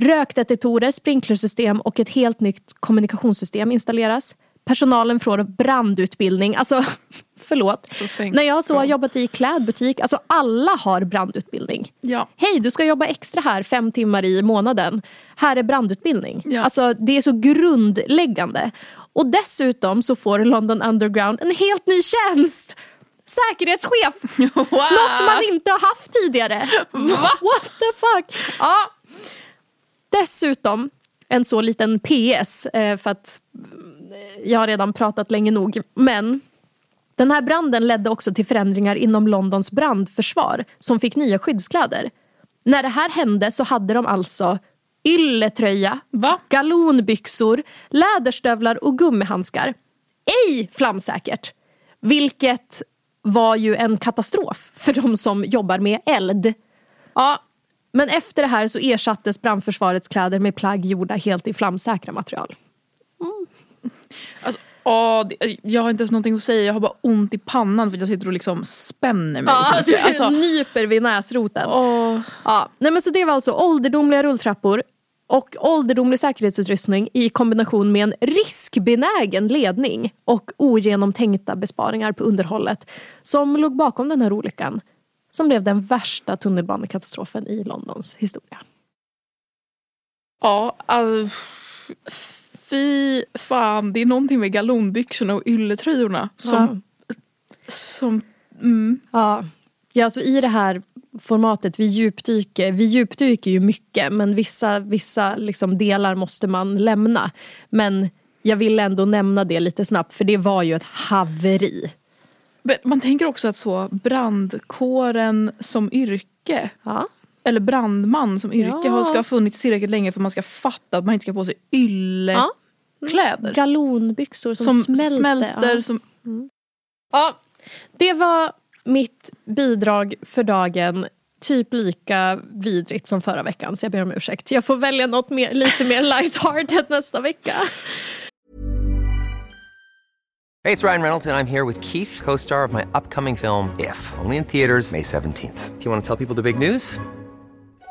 Rökdetektorer, sprinklersystem och ett helt nytt kommunikationssystem installeras. Personalen får brandutbildning. Alltså, förlåt. När jag så har jobbat i klädbutik, alltså alla har brandutbildning. Ja. Hej, du ska jobba extra här fem timmar i månaden. Här är brandutbildning. Ja. Alltså, det är så grundläggande. Och dessutom så får London Underground en helt ny tjänst. Säkerhetschef! Wow. Något man inte har haft tidigare. What the fuck? Ja. Dessutom en så liten PS eh, för att jag har redan pratat länge nog. Men den här branden ledde också till förändringar inom Londons brandförsvar som fick nya skyddskläder. När det här hände så hade de alltså ylletröja, Va? galonbyxor, läderstövlar och gummihandskar. Ej flamsäkert! Vilket var ju en katastrof för de som jobbar med eld. Ja, men efter det här så ersattes brandförsvarets kläder med plagg gjorda helt i flamsäkra material. Det- jag har inte ens någonting att säga, jag har bara ont i pannan för att jag sitter och liksom spänner mig. Ja, du alltså, nyper vid näsroten. åh. Ja, nej men så det var alltså ålderdomliga rulltrappor och ålderdomlig säkerhetsutrustning i kombination med en riskbenägen ledning och ogenomtänkta besparingar på underhållet som låg bakom den här olyckan som blev den värsta tunnelbanekatastrofen i Londons historia. Ja, alltså, fy fan. Det är någonting med galonbyxorna och ylletröjorna som... som mm. Ja. Ja, alltså I det här formatet, vi djupdyker, vi djupdyker ju mycket men vissa, vissa liksom delar måste man lämna. Men jag vill ändå nämna det lite snabbt för det var ju ett haveri. Men Man tänker också att så brandkåren som yrke Ja. eller brandman som yrke Ja. har, ska ha funnits tillräckligt länge för att man ska fatta att man inte ska ha på sig yllekläder. Galonbyxor som, Som smälter. smälter. Ja. som, Ja. Det var mitt bidrag för dagen. Typ lika vidrigt som förra veckan så jag ber om ursäkt. Jag får välja något mer, lite mer lighthearted nästa vecka. Hey, it's Ryan Reynolds, and I'm here with Keith, co star of my upcoming film, If, only in theaters, May 17th. Do you want to tell people the big news?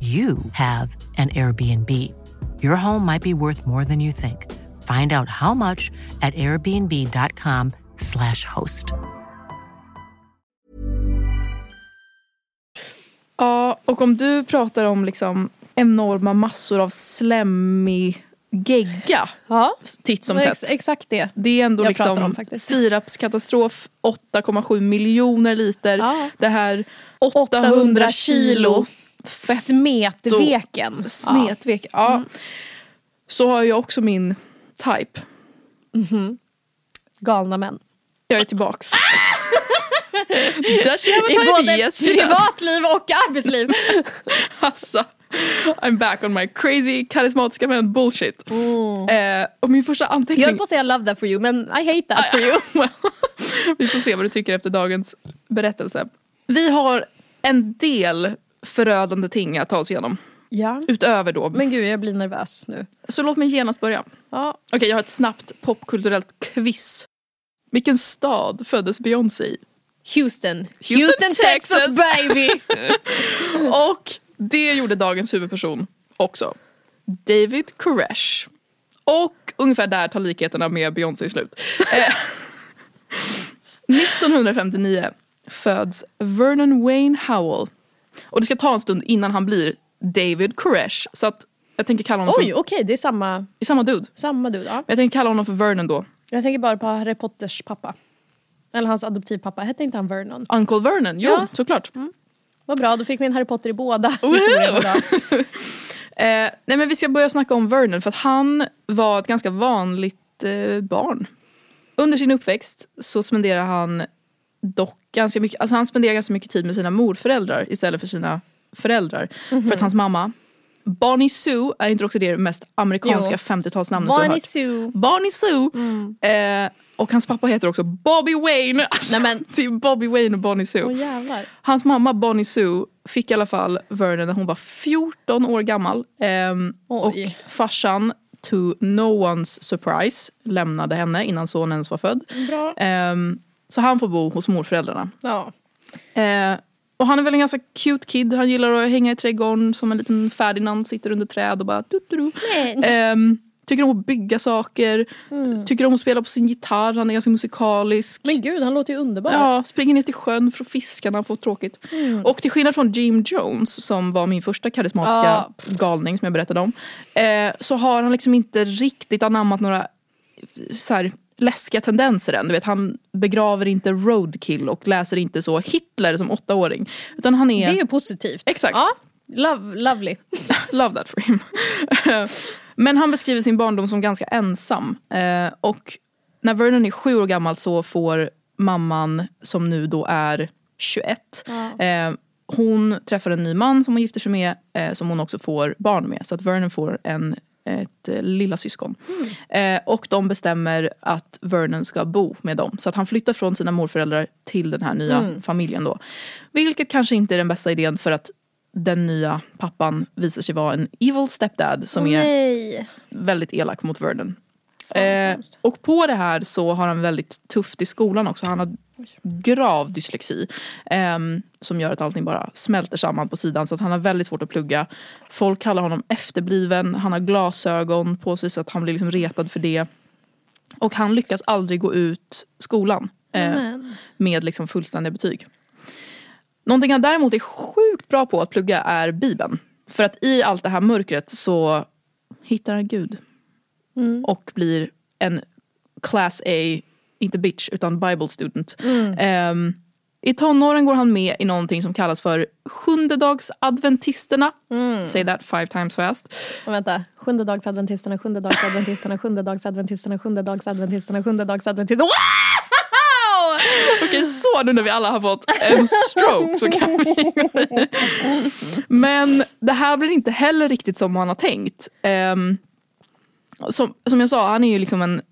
you have an Airbnb. Your home might be worth more than you think. Find out how much at airbnb.com/slash host. ja, och om du pratar om liksom enorma massor av slemmig gegga Ja, titt som tätt. exakt det. Det är ändå jag liksom om faktiskt. sirapskatastrof, 8,7 miljoner liter. Ja. Det här 800 kilo fett Smetveken. smetvek. Ja. Så har jag också min type. Galna män. Jag är tillbaks. Does she have a I både Yes privatliv och arbetsliv. Alltså, I'm back on my crazy karismatiska män bullshit. Eh, och min första Jag anteckning... höll på att säga love that for you men I hate that for you. Vi får se vad du tycker efter dagens berättelse. Vi har en del förödande ting att ta oss igenom. Ja. Utöver då. Men gud jag blir nervös nu. Så låt mig genast börja. Ja. Okej, jag har ett snabbt popkulturellt quiz. Vilken stad föddes Beyoncé i? Houston. Houston, Texas, Texas. baby! Och det gjorde dagens huvudperson också. David Koresh. Och ungefär där tar likheterna med Beyoncé slut. Eh, 1959 föds Vernon Wayne Howell. Och det ska ta en stund innan han blir David Koresh. Så att jag tänker kalla honom Oj för, okej det är samma, i samma dude. samma dude. Ja. Jag tänker kalla honom för Vernon då. Jag tänker bara på Harry Potters pappa. Eller hans adoptivpappa. Hette inte han Vernon? Uncle Vernon, jo Ja. såklart. Vad bra, då fick vi en Harry Potter i båda historierna. Eh, nej men vi ska börja snacka om Vernon för att han var ett ganska vanligt eh, barn. Under sin uppväxt så spenderar han dock ganska mycket, alltså han spenderar ganska mycket tid med sina morföräldrar istället för sina föräldrar. För att hans mamma Bonnie Sue, är inte också det mest amerikanska Jo. 50-talsnamnet du har hört? Sue. Bonnie Sue. Eh, och hans pappa heter också Bobby Wayne. Alltså, Nej, men- Det är Bobby Wayne och Bonnie Sue. Jävlar. Hans mamma Bonnie Sue fick i alla fall Vernon när hon var 14 år gammal. Ehm, och farsan, to no one's surprise, lämnade henne innan sonen ens var född. Bra. Ehm, så han får bo hos morföräldrarna. Ja. Eh, och han är väl en ganska cute kid. Han gillar att hänga i trädgården som en liten Ferdinand, sitter under träd och bara... Du, du, du. Men. Ehm, tycker om att bygga saker, tycker om att spela på sin gitarr, han är ganska musikalisk. Men gud, han låter ju underbar. Ja, springer ner till sjön för att fiska när han får tråkigt. Och till skillnad från Jim Jones som var min första karismatiska Ja. galning som jag berättade om. Eh, så har han liksom inte riktigt anammat några så här, läskiga tendenser än. Du vet, han begraver inte roadkill och läser inte så Hitler som åttaåring. Utan han är... Det är ju positivt. Exakt. Ja. Love, lovely. Love that for him. Men han beskriver sin barndom som ganska ensam. Eh, och när Vernon är sju år gammal så får mamman, som nu då är 21, eh, hon träffar en ny man som hon gifter sig med, eh, som hon också får barn med. Så att Vernon får en, ett eh, lilla syskon. Eh, och de bestämmer att Vernon ska bo med dem. Så att han flyttar från sina morföräldrar till den här nya familjen då. Vilket kanske inte är den bästa idén för att den nya pappan visar sig vara en evil stepdad som är Nej. väldigt elak mot Vernon. Eh, och på det här så har han väldigt tufft i skolan också. Han har grav dyslexi. ehm, som gör att allting bara smälter samman på sidan. Så att han har väldigt svårt att plugga. Folk kallar honom efterbliven. Han har glasögon på sig så att han blir liksom retad för det. Och han lyckas aldrig gå ut skolan eh, med liksom fullständiga betyg. Någonting han däremot är sjukt bra på att plugga är Bibeln. För att i allt det här mörkret så hittar han Gud. Och blir en class A, inte bitch, utan bible student. Ehm, I tonåren går han med i någonting som kallas för sjundedagsadventisterna. Say that five times fast. Och vänta. Sjundedagsadventisterna, sjundedagsadventisterna, sjundedagsadventisterna, sjundedagsadventisterna, sjundedagsadventisterna. Wow! Okej, så nu när vi alla har fått en stroke så kan vi Men det här blir inte heller riktigt som han har tänkt. Ehm, som, som jag sa, han är ju liksom en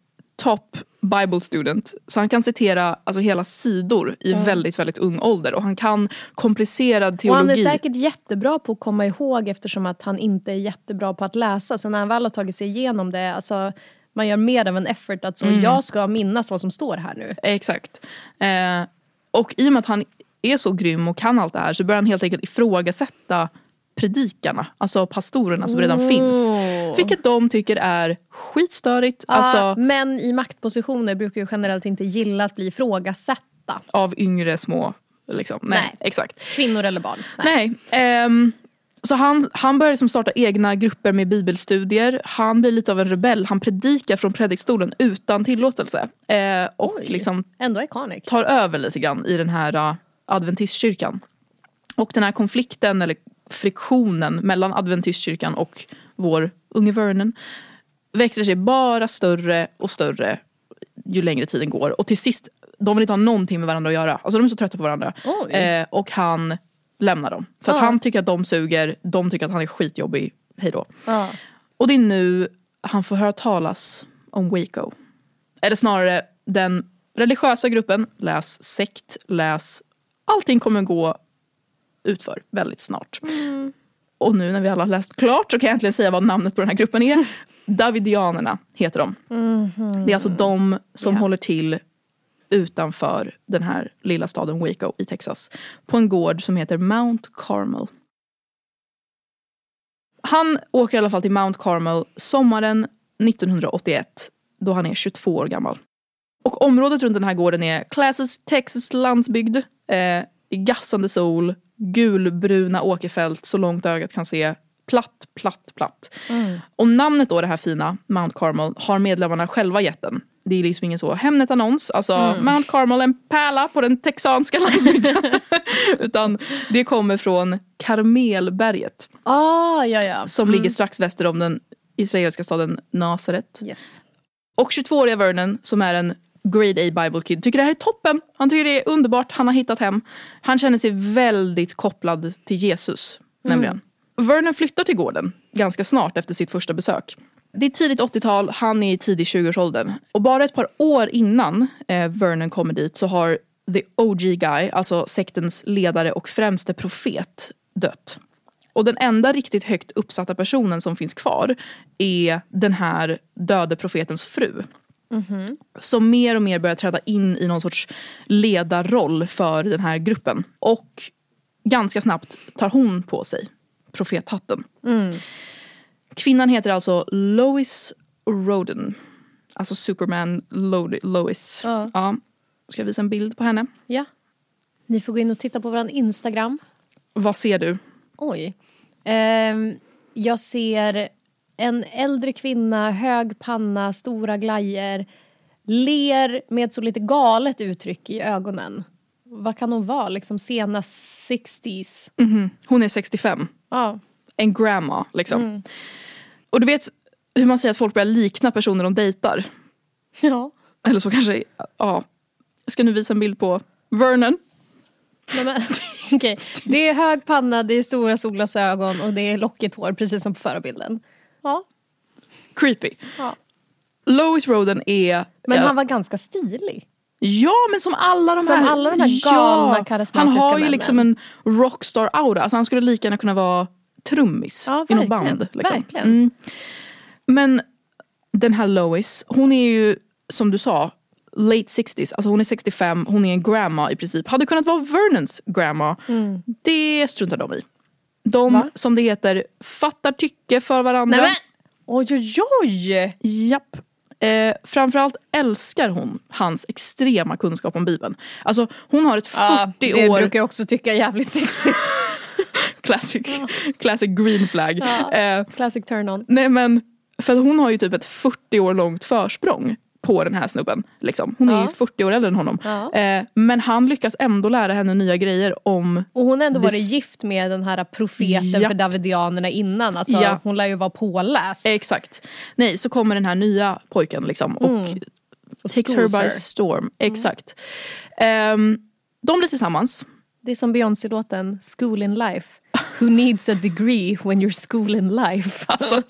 top bible student. Så han kan citera alltså, hela sidor i väldigt, väldigt ung ålder. Och han kan komplicerad Och han är teologi. säkert jättebra på att komma ihåg eftersom att han inte är jättebra på att läsa. Så när han väl har tagit sig igenom det, alltså, man gör mer av en effort att så, jag ska minnas vad som står här nu. Exakt. Eh, och i och med att han är så grym och kan allt det här så börjar han helt enkelt ifrågasätta predikarna, alltså pastorerna som redan finns. Vilket de tycker är skitstörigt. Alltså, Ja, män i maktpositioner brukar ju generellt inte gilla att bli ifrågasatta. av yngre små... Liksom. Nej, Nej. exakt. Kvinnor eller barn. Nej. ehm, så han, han börjar liksom starta egna grupper med bibelstudier. Han blir lite av en rebell. Han predikar från predikstolen utan tillåtelse. Eh, och Oj. liksom Ändå iconic. tar över lite grann i den här uh, adventistkyrkan. Och den här konflikten eller friktionen mellan adventistkyrkan och vår unge Vernon växer sig bara större och större ju längre tiden går. Och till sist, de vill inte ha någonting med varandra att göra. Alltså de är så trötta på varandra. Eh, och han lämnar dem. För att han tycker att de suger, de tycker att han är skitjobbig. Hej då. Ja. Och det är nu han får höra talas om Waco. Eller snarare den religiösa gruppen, läs sekt, läs allting kommer gå utför väldigt snart. Och nu när vi alla har läst klart så kan jag äntligen säga vad namnet på den här gruppen är. Davidianerna heter de. Det är alltså de som håller till utanför den här lilla staden Waco i Texas. På en gård som heter Mount Carmel. Han åker i alla fall till Mount Carmel sommaren 1981 då han är 22 år gammal. Och området runt den här gården är Classes Texas landsbygd. Eh, i gassande sol, gulbruna åkerfält så långt ögat kan se. Platt, platt, platt. Och namnet då, det här fina Mount Carmel, har medlemmarna själva gett den. Det är liksom ingen så Hemnet-annons, alltså Mount Carmel, en pärla på den texanska landsbygden. Utan det kommer från Karmelberget Ah, ja, ja. som ligger strax väster om den israeliska staden Nasaret. Yes. Och 22-åriga Vernon som är en grade A Bible kid tycker det här är toppen. Han tycker det är underbart, han har hittat hem. Han känner sig väldigt kopplad till Jesus nämligen. Vernon flyttar till gården ganska snart efter sitt första besök. Det är tidigt 80-tal, han är i tidig 20-årsåldern. Och bara ett par år innan eh, Vernon kommer dit så har the OG guy, alltså sektens ledare och främste profet, dött. Och den enda riktigt högt uppsatta personen som finns kvar är den här döde profetens fru. Som mer och mer börjar träda in i någon sorts ledarroll för den här gruppen. Och ganska snabbt tar hon på sig profethatten. Kvinnan heter alltså Lois Roden. Alltså Superman Lo- Lois. Ja. Ja. Ska jag visa en bild på henne? Ja. Ni får gå in och titta på vår Instagram. Vad ser du? Oj. Ehm, jag ser en äldre kvinna, hög panna, stora glajer. Ler med så lite galet uttryck i ögonen. Vad kan hon vara? Liksom sena 60s? Hon är 65. Ja. En grandma liksom. Och du vet hur man säger att folk börjar likna personer de dejtar. ja. Eller så kanske, ja. Jag ska nu visa en bild på Vernon. Nej, men, okej. Det är hög panna, det är stora solglasögon och det är lockigt hår precis som på förebilden. Ja. Creepy. ja. Lois Roden är... Men ja, han var ganska stilig. Ja men som alla de Som här, alla de här galna, karismatiska Han har ju männen. liksom en rockstar-aura. Alltså han skulle lika gärna kunna vara trummis Ja, i något band. Liksom. Verkligen. Mm. Men den här Lois, hon är ju som du sa late 60s, alltså hon är 65, hon är en grandma i princip. Hade kunnat vara Vernons grandma. Det struntar de i. De. Va? som det heter, fattar tycke för varandra. Nej, men, oj, oj, oj! Japp. Eh, framförallt älskar hon hans extrema kunskap om Bibeln. Alltså hon har ett 40 det år... brukar jag också tycka är jävligt sexigt. Classic, classic green flag. Eh, Classic turn-on. nej men, för hon har ju typ ett 40 år långt försprång på den här snubben. Liksom. Hon är Ja. ju 40 år äldre än honom. Ja. Eh, men han lyckas ändå lära henne nya grejer om... Och hon har ändå varit gift med den här profeten Japp. för davidianerna innan. Alltså, Ja. Hon lär ju vara påläst. Exakt. Nej, så kommer den här nya pojken liksom och Mm. Och takes her by storm. Exakt. Ehm, de blir tillsammans. Det är som Beyoncé-låten School in life. Who needs a degree when you're school in life? Alltså,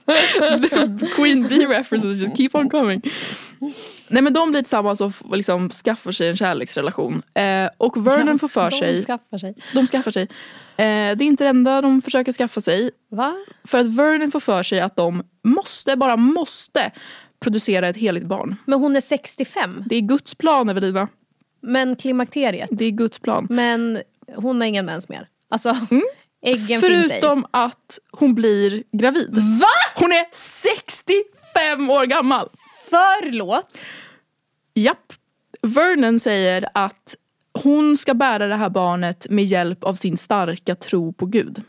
Queen Bee references just keep on coming. Nej men de blir tillsammans och liksom skaffar sig en kärleksrelation. Eh, och Vernon får för De sig, skaffar sig. de skaffar sig. Eh, det är inte det enda de försöker skaffa sig. Va? För att Vernon får för sig att de måste, bara måste producera ett heligt barn. Men hon är 65. Det är Guds plan Evelina. Men klimakteriet. Det är Guds plan. Men hon har ingen mens mer. Alltså, äggen finns ej. Förutom att hon blir gravid. Va? Hon är 65 år gammal. Förlåt? Japp. Vernon säger att hon ska bära det här barnet med hjälp av sin starka tro på Gud.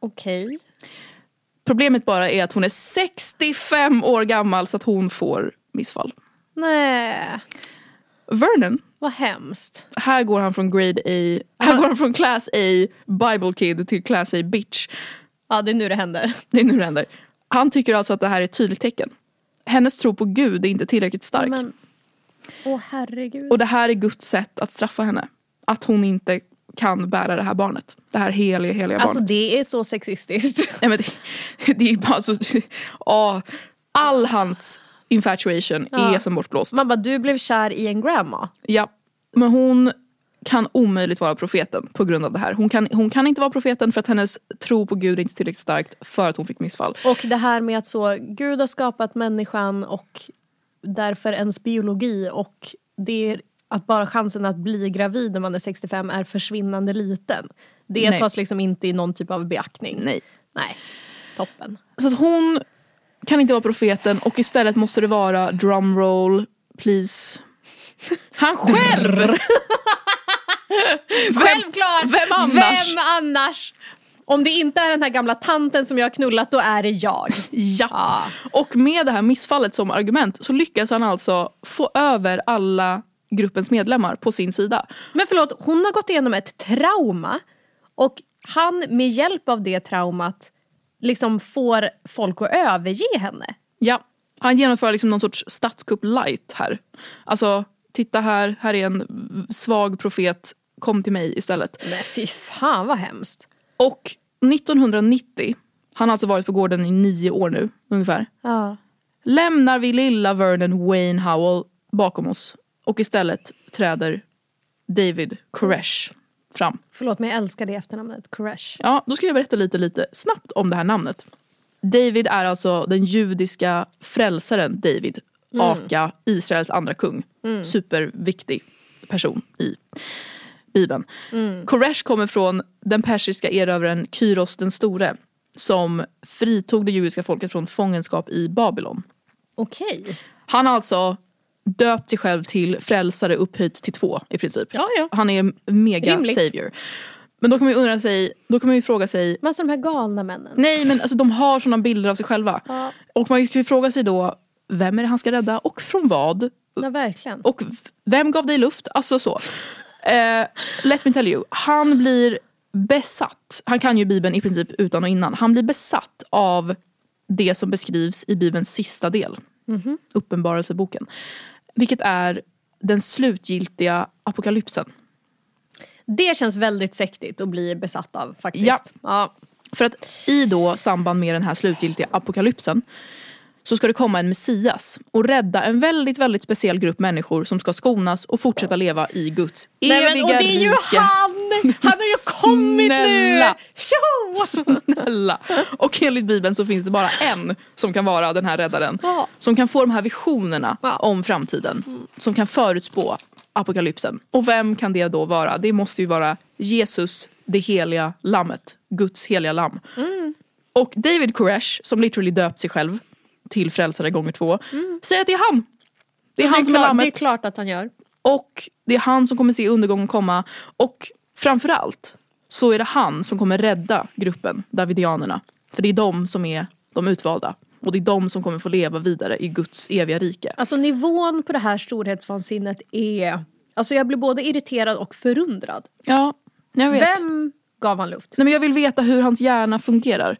Okej. Problemet bara är att hon är 65 år gammal så att hon får missfall. Nej, Vernon, vad hemskt. här går han från grade A, här går han från class A Bible kid till class A bitch. Ja, det är nu det händer. Det är nu det händer. Han tycker alltså att det här är ett tydligt tecken. Hennes tro på Gud är inte tillräckligt stark. Men, åh herregud. Och det här är Guds sätt att straffa henne. Att hon inte kan bära det här barnet. Det här heliga, heliga Alltså barnet. det är så sexistiskt. Nej, men det, det är bara så... ja, all hans infatuation Ja. är som bortblåst. Man bara, du blev kär i en grandma. Ja, men hon kan omöjligt vara profeten på grund av det här. Hon kan, hon kan inte vara profeten för att hennes tro på Gud är inte tillräckligt starkt för att hon fick missfall. Och det här med att så, Gud har skapat människan och därför ens biologi och det är att bara chansen att bli gravid när man är 65 är försvinnande liten. Det Nej. tas liksom inte i någon typ av beaktning. Nej. Nej. Toppen. Så att hon kan inte vara profeten och istället måste det vara drumroll, please. Han själv! Självklart! vem annars? Vem annars? Om det inte är den här gamla tanten som jag har knullat, då är det jag. Ja. Ah. Och med det här missfallet som argument så lyckas han alltså få över alla gruppens medlemmar på sin sida. Men förlåt, hon har gått igenom ett trauma och han med hjälp av det traumat liksom får folk att överge henne. Ja, han genomför liksom någon sorts statskupp light här. Alltså, titta här, här är en svag profet, kom till mig istället. Men fy fan vad hemskt. Och 1990 Han har alltså varit på gården i nio år nu ungefär. Ja. Lämnar vi lilla Vernon Wayne Howell bakom oss och istället träder David Koresh fram. Förlåt men jag älskar det efternamnet. Koresh. Ja, då ska jag berätta lite, lite snabbt om det här namnet. David är alltså den judiska frälsaren David, aka Israels andra kung. Superviktig person i Bibeln. Koresh kommer från den persiska erövraren Kyros den store som fritog det judiska folket från fångenskap i Babylon. Okej. Han har alltså döpt sig själv till frälsare upphöjt till två i princip. Ja, ja. Han är mega Rimligt. savior. Men då kan man ju undra sig, då kan man ju fråga sig Men alltså de här galna männen. Nej men alltså de har sådana bilder av sig själva. Och man kan ju fråga sig då, vem är det han ska rädda och från vad? Ja, verkligen. Och vem gav dig luft? Alltså så. Eh, let me tell you, han blir besatt, han kan ju bibeln i princip utan och innan. Han blir besatt av det som beskrivs i bibelns sista del. Uppenbarelseboken. Vilket är den slutgiltiga apokalypsen. Det känns väldigt sektigt att bli besatt av faktiskt. Ja. ja. För att i då samband med den här slutgiltiga apokalypsen så ska det komma en Messias och rädda en väldigt, väldigt speciell grupp människor som ska skonas och fortsätta leva i Guds Nej, eviga men, och det är ju rike. han! Han har ju kommit Snälla. nu! Tjo! Snälla! Och enligt Bibeln så finns det bara en som kan vara den här räddaren. Ja. Som kan få de här visionerna Ja. om framtiden. Som kan förutspå apokalypsen. Och vem kan det då vara? Det måste ju vara Jesus, det heliga lammet. Guds heliga lamm. Och David Koresh, som literally döpt sig själv till frälsare gånger två, säger att det är han. Det är han som är klart, lammet. det är klart att han gör. Och det är han som kommer se undergången komma. Och framförallt så är det han som kommer rädda gruppen Davidianerna. För det är de som är de utvalda. Och det är de som kommer få leva vidare i Guds eviga rike. Alltså nivån på det här storhetsvansinnet är... Alltså jag blir både irriterad och förundrad. Ja, jag vet. Vem gav han luft? Nej, men jag vill veta hur hans hjärna fungerar.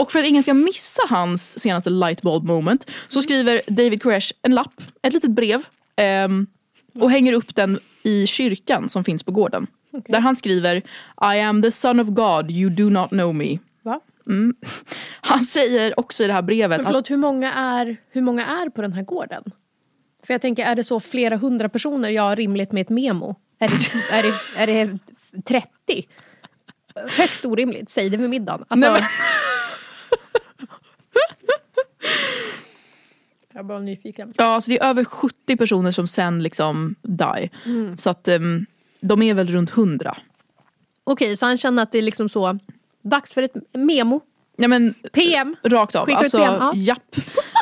Och för att ingen ska missa hans senaste lightbulb moment så skriver David Koresh en lapp, ett litet brev ehm, och hänger upp den i kyrkan som finns på gården. Där han skriver I am the son of God, you do not know me. Va? Han säger också i det här brevet Men att förlåt, hur många, är, hur många är på den här gården? För jag tänker, är det så flera hundra personer? Ja, rimligt med ett memo. Är det, är det, är det 30? Högst orimligt, säg det vid middagen. Alltså, Nej, men- Jag är bara nyfiken. ja, alltså det är över 70 personer som sen liksom die. Så att ehm, de är väl runt 100. Okej, så han känner att det är liksom så, dags för ett memo. Ja, men, PM. Rakt av. Skickar Alltså, PM, ja. japp.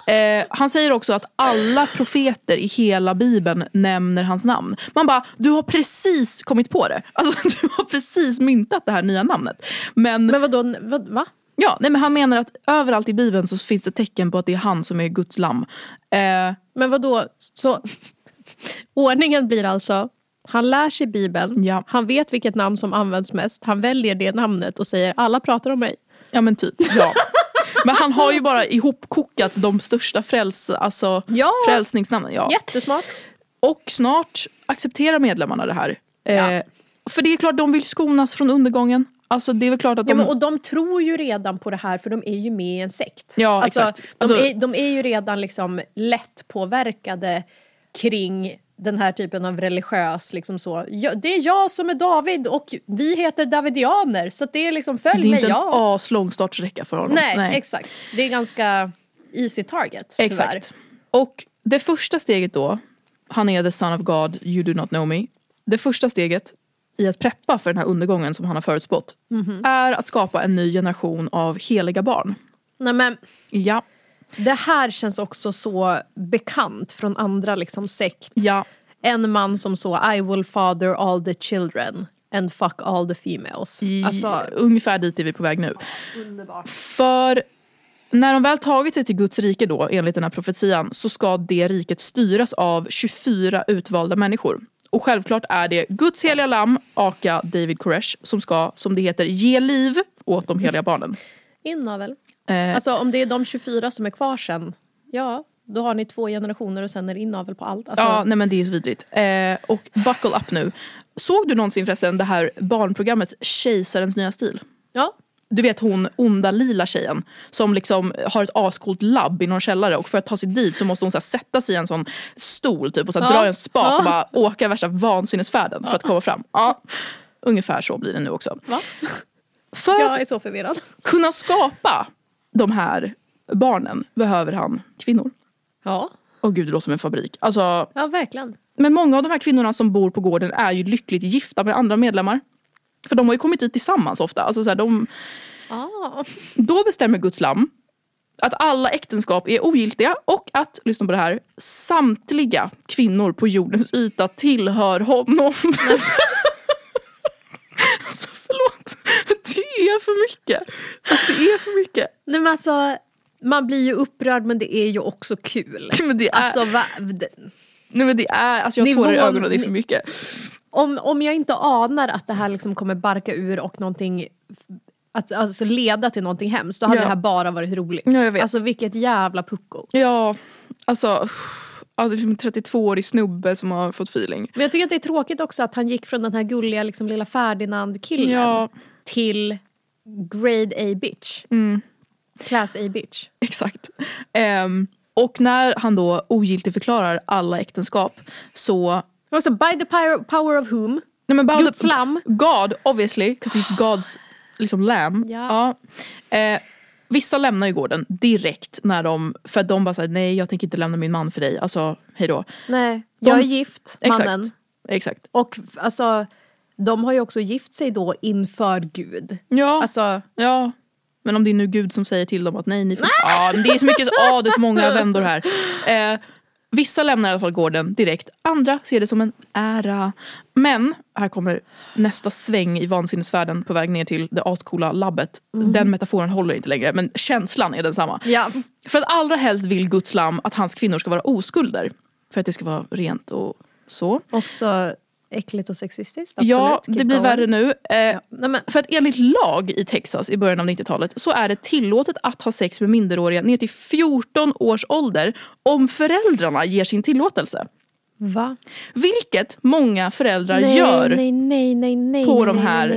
Eh, han säger också att alla profeter i hela bibeln nämner hans namn. Man bara, du har precis kommit på det. Alltså, du har precis myntat det här nya namnet. Men, Men vadå, vad, va? Ja, nej, men han menar att överallt i bibeln så finns det tecken på att det är han som är Guds lamm. Eh, Men vadå, så ordningen blir alltså, han lär sig bibeln, Ja. han vet vilket namn som används mest, han väljer det namnet och säger alla pratar om mig. ja men typ, ja. Men han har ju bara ihopkokat de största fräls, alltså, Ja. frälsningsnamnen. Ja. Jättesmart. Och snart accepterar medlemmarna det här. Eh, Ja. För det är klart de vill skonas från undergången. Alltså det är väl klart att de... Ja, men, och de tror ju redan på det här för de är ju med i en sekt. Ja, alltså, exakt. De, Alltså- är, de är ju redan liksom lätt påverkade kring den här typen av religiös liksom så. Ja, det är jag som är David och vi heter Davidianer så det är liksom följ det är mig inte en jag. aslång startsträcka för honom. Nej, exakt. Det är ganska easy target tyvärr. Exakt. Och det första steget då, han är the son of God, you do not know me. Det första steget i att preppa för den här undergången som han har förutspått Mhm. är att skapa en ny generation av heliga barn. Nej, men Ja, det här känns också så bekant från andra liksom sekt. ja, En man som så I will father all the children and fuck all the females. I, Alltså, ungefär dit är vi på väg nu. För när de väl tagit sig till Guds rike då, enligt den här profetian, så ska det riket styras av 24 utvalda människor. Och självklart är det Guds heliga lamm, aka David Koresh, som ska, som det heter, ge liv åt de heliga barnen. inavel. Eh, Alltså om det är de 24 som är kvar sen, ja då har ni två generationer och sen är det inavel på allt. Alltså, ja, nej men det är så vidrigt. Eh, och buckle up nu. Såg du någonsin förresten det här barnprogrammet Kejsarens nya stil? ja. Du vet hon onda lila tjejen som liksom har ett ascoolt labb i någon källare och för att ta sig dit så måste hon så sätta sig i en sån stol typ och så här, dra en spak och bara åka värsta vansinnesfärden för att komma fram. Ja, ungefär så blir det nu också. För Jag att är så förvirrad. kunna skapa de här barnen behöver han kvinnor. Ja, Åh gud det låter som en fabrik. Alltså, ja verkligen. men många av de här kvinnorna som bor på gården är ju lyckligt gifta med andra medlemmar. För de har ju kommit dit tillsammans ofta. Alltså så här, de, Ah. då bestämmer Guds lam att alla äktenskap är ogiltiga och att, lyssna på det här, samtliga kvinnor på jordens yta tillhör honom. alltså förlåt, det är för mycket. Alltså, det är för mycket. Nej, men alltså, man blir ju upprörd men det är ju också kul. Men det är, Alltså, va, nej, men det är alltså jag har tårar i ögonen och det är för mycket. Om, om jag inte anar att det här liksom kommer barka ur och någonting att alltså leda till någonting hemskt, då hade Ja. det här bara varit roligt. Ja, jag vet. Alltså vilket jävla pucko. Ja, alltså, alltså liksom en 32-årig snubbe som har fått feeling. Men jag tycker att det är tråkigt också att han gick från den här gulliga liksom, lilla Ferdinand-killen Ja. till grade A bitch. Mm. Class A bitch. Exakt. Ehm, och när han då ogiltigförklarar alla äktenskap så... Och så by the power, of whom? Nej, men bara- Guds lam. God obviously, because he's God's liksom lamb. Ja. Ja. Eh, vissa lämnar ju gården direkt när de, för att de bara säger nej jag tänker inte lämna min man för dig, alltså hejdå. Nej, jag De- är gift, mannen. Exakt. Exakt. Och alltså, de har ju också gift sig då inför Gud. Ja. Alltså, Ja. Men om det är nu Gud som säger till dem att nej, ni får... Ja, men det är så mycket, ja, det är så många vändor här. Eh, vissa lämnar i alla fall gården direkt, andra ser det som en ära. Men, här kommer nästa sväng i vansinnesvärlden på väg ner till det ascoola labbet. Den metaforen håller inte längre, men känslan är densamma. ja. För att allra helst vill Guds lam att hans kvinnor ska vara oskulder. För att det ska vara rent och så. Också äckligt och sexistiskt. Absolut. Ja, det blir värre nu. Eh, Nej, men, för att enligt lag i Texas i början av 90-talet så är det tillåtet att ha sex med minderåriga ner till 14 års ålder om föräldrarna ger sin tillåtelse. va? Vilket många föräldrar Nej, gör. nej, nej, nej, nej, på de här-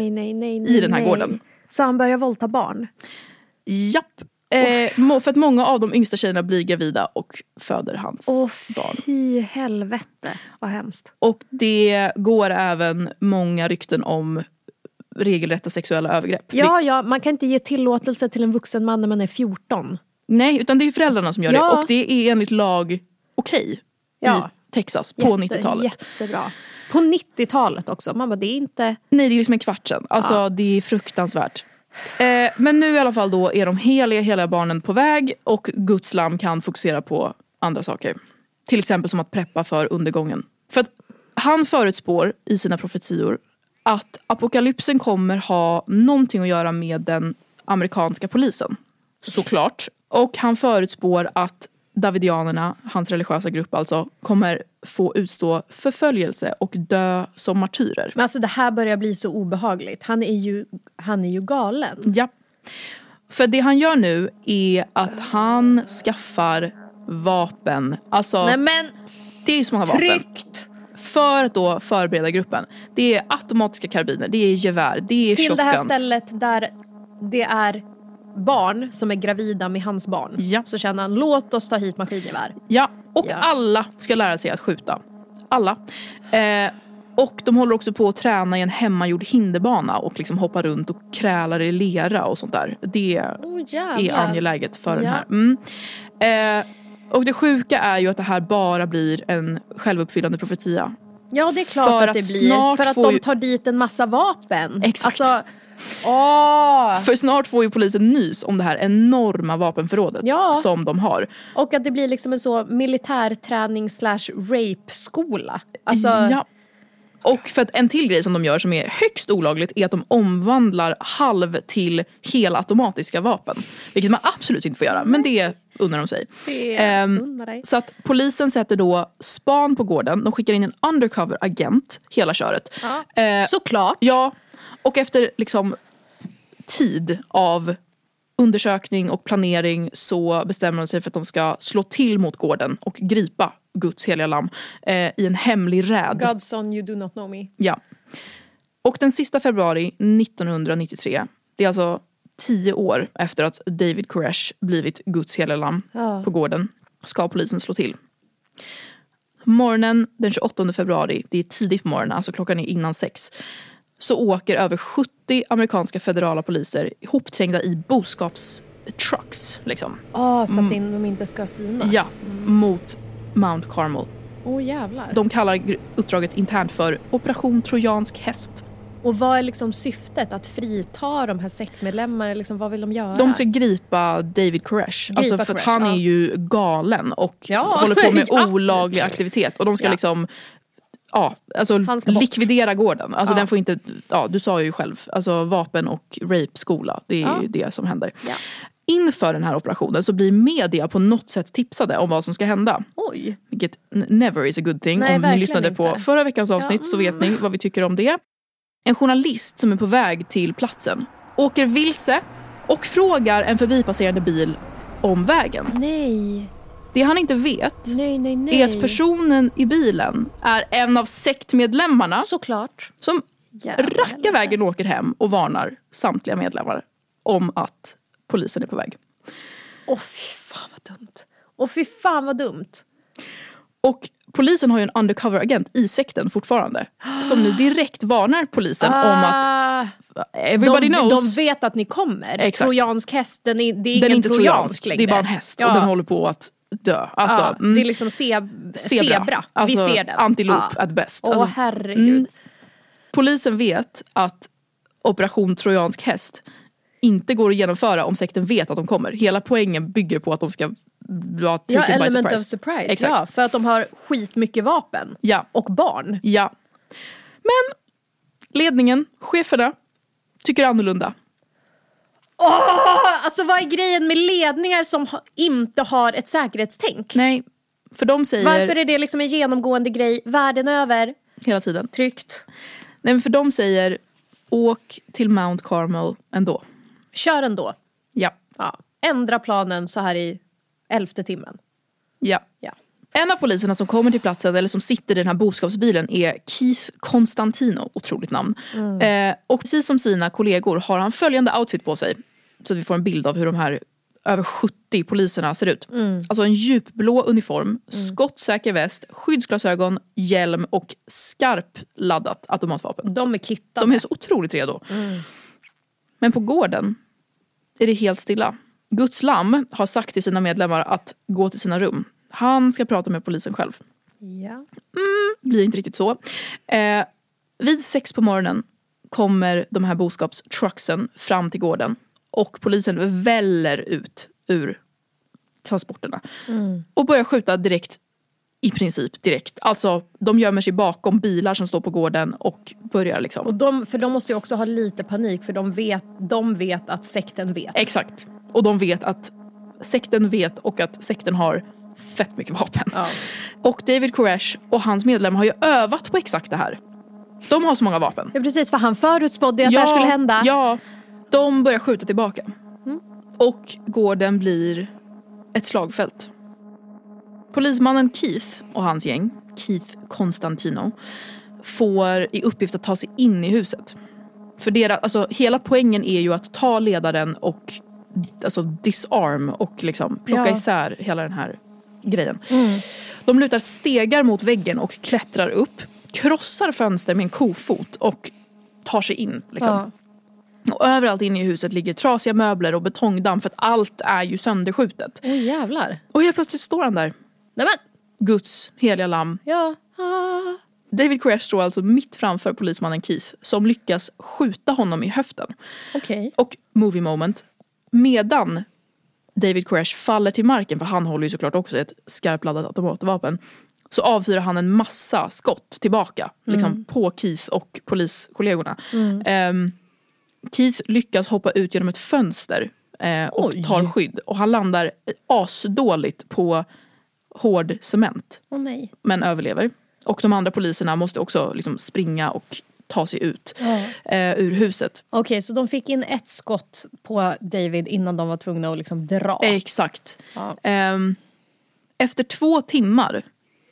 i den här gården. Så han börjar våldta barn? Japp. Eh, för att många av de yngsta tjejerna blir gravida och föder hans Åh barn. fy helvete vad hemskt. Och det går även många rykten om regelrätta sexuella övergrepp. Ja, ja, man kan inte ge tillåtelse till en vuxen man när man är 14. Nej, utan det är föräldrarna som gör Ja. det. Och det är enligt lag okej Ja. i Texas på Jätte- 90-talet. Jättebra. På 90-talet också. Man bara, det är inte... Nej, det är liksom en kvart sedan. Alltså det är fruktansvärt. Eh, men nu i alla fall då är de heliga, heliga barnen på väg och Guds lam kan fokusera på andra saker. Till exempel som att preppa för undergången. För att han förutspår i sina profetior att apokalypsen kommer ha någonting att göra med den amerikanska polisen. Såklart. Och han förutspår att Davidianerna, hans religiösa grupp alltså, kommer få utstå förföljelse och dö som martyrer. Men alltså det här börjar bli så obehagligt. Han är ju, han är ju galen. Ja. För det han gör nu är att han skaffar vapen. Alltså, Nej men, det är ju så många vapen. tryggt! För att då förbereda gruppen. Det är automatiska karbiner, det är gevär, det är Till det här shotguns. stället där det är barn som är gravida med hans barn. Ja. Så känner han, låt oss ta hit maskingevär. Ja, och Ja. alla ska lära sig att skjuta. Alla. Eh, och de håller också på att träna i en hemmagjord hinderbana och liksom hoppa runt och krälar i lera och sånt där. Det Oh, är angeläget för den Ja. här. Mm. Eh, och det sjuka är ju att det här bara blir en självuppfyllande profetia. Ja det är klart För att det att blir. För att de tar dit en massa vapen. Exakt. Alltså, åh. För snart får ju polisen nys om det här enorma vapenförrådet Ja. som de har. Och att det blir liksom en så militärträning slash rape-skola. Alltså, Ja. Och för att en till grej som de gör som är högst olagligt är att de omvandlar halv till helautomatiska vapen. Vilket man absolut inte får göra, men det unnar de sig. Dig. så att polisen sätter då span på gården, de skickar in en undercover agent, hela köret. Eh, Såklart. Ja, och efter liksom tid av undersökning och planering så bestämmer de sig för att de ska slå till mot gården och gripa Guds heliga lamm eh, i en hemlig räd. God's son you do not know me. Ja. Och den sista februari 1993, det är alltså tio år efter att David Koresh blivit Guds heliga lamm Ja. på gården ska polisen slå till. Morgonen den 28 februari, det är tidigt på morgonen, alltså klockan är innan sex, så åker över 70 amerikanska federala poliser ihopträngda i boskapstrucks liksom. Ah, så att in, de inte ska synas. Ja, mot Mount Carmel. Åh jävlar. De kallar uppdraget internt för Operation Trojansk häst. Och vad är liksom syftet? Att frita de här sektmedlemmarna? Liksom, vad vill de göra? De ska gripa David Koresh. Alltså för att Koresh, han ja. är ju galen och Ja, håller på med ja. olaglig aktivitet. Och de ska liksom ja, alltså likvidera gården. Alltså Ja. den får inte, ja, du sa ju själv, alltså vapen och rape-skola. Det är Ja. ju det som händer. Ja. Inför den här operationen så blir media på något sätt tipsade om vad som ska hända. Oj. Vilket never is a good thing. Nej, om ni lyssnade på inte. förra veckans avsnitt så vet ni vad vi tycker om det. En journalist som är på väg till platsen åker vilse och frågar en förbipasserande bil om vägen. Nej. Det han inte vet Nej, nej, nej. är att personen i bilen är en av sektmedlemmarna Såklart. som Jävla rackar vägen och åker hem och varnar samtliga medlemmar om att polisen är på väg. Åh fy fan vad dumt. Åh fy fan vad dumt. Och polisen har ju en undercover-agent i sekten fortfarande. Som nu direkt varnar polisen om att Ah, everybody de, knows. de vet att ni kommer. Exakt. Trojansk häst, den är, det är den är ingen inte trojansk, längre. det är bara en häst Ja. och den håller på att dö. Alltså, ja, mm, Det är liksom zeb zebra. Alltså, Vi ser den. Antilop Ja. at best. Åh Alltså, herregud. mm. polisen vet att operation trojansk häst inte går att genomföra om sekten vet att de kommer. Hela poängen bygger på att de ska vara Ja, taken by element surprise. of surprise. Exakt. Ja, för att de har skitmycket vapen. Ja. Och barn. Ja. Men ledningen, cheferna, tycker annorlunda. Åh, alltså vad är grejen med ledningar som ha, inte har ett säkerhetstänk? Nej, för de säger Varför är det liksom en genomgående grej världen över? hela tiden. Tryggt. Nej, men för de säger åk till Mount Carmel ändå. Kör ändå. Ja. Ja. Ändra planen så här i elfte timmen. ja. Ja. En av poliserna som kommer till platsen, eller som sitter i den här boskapsbilen, är Keith Constantino. Otroligt namn. Eh, och precis som sina kollegor har han följande outfit på sig. Så att vi får en bild av hur de här över 70 poliserna ser ut. Alltså en djupblå uniform, skottsäker väst, skyddsglasögon, hjälm och skarpladdat automatvapen. De är kittade. De är så otroligt redo. Men på gården är det helt stilla. Guds lam har sagt till sina medlemmar att gå till sina rum. Han ska prata med polisen själv. Ja. Blir inte riktigt så. Eh, vid sex på morgonen kommer de här boskapstrucksen fram till gården. Och polisen väller ut ur transporterna. Och börjar skjuta direkt i princip direkt. Alltså de gömmer sig bakom bilar som står på gården och börjar liksom. Och de, för de måste ju också ha lite panik för de vet, de vet att sekten vet. Exakt. Och de vet att sekten vet och att sekten har fett mycket vapen. Ja. Och David Koresh och hans medlemmar har ju övat på exakt det här. De har så många vapen. Ja, precis, för han förutspådde att det här skulle hända. Ja, de börjar skjuta tillbaka. Och gården blir ett slagfält. Polismannen Keith och hans gäng, Keith Constantino, får i uppgift att ta sig in i huset. För deras, alltså, hela poängen är ju att ta ledaren och alltså, disarm och liksom plocka Ja. isär hela den här grejen. De lutar stegar mot väggen och klättrar upp, krossar fönster med en kofot och tar sig in. Liksom. Ja. Och överallt inne i huset ligger trasiga möbler och betongdamm för att allt är ju sönderskjutet. Oj jävlar. Och helt plötsligt står han där, Nej men, Guds heliga lamm. ja. Ah. David Koresh står alltså mitt framför polismannen Keith som lyckas skjuta honom i höften. Okej. Och movie moment. Medan David Koresh faller till marken, för han håller ju såklart också ett skarpladdat automatvapen. Så avfyrar han en massa skott tillbaka. Liksom på Keith och poliskollegorna. Ehm, Keith lyckas hoppa ut genom ett fönster eh, och Oj. tar skydd. Och han landar asdåligt på hård cement. Nej. Men överlever. Och de andra poliserna måste också liksom springa och ta sig ut eh, ur huset. Okej, så de fick in ett skott på David innan de var tvungna att liksom dra. Exakt. Ja. Ehm, efter två timmar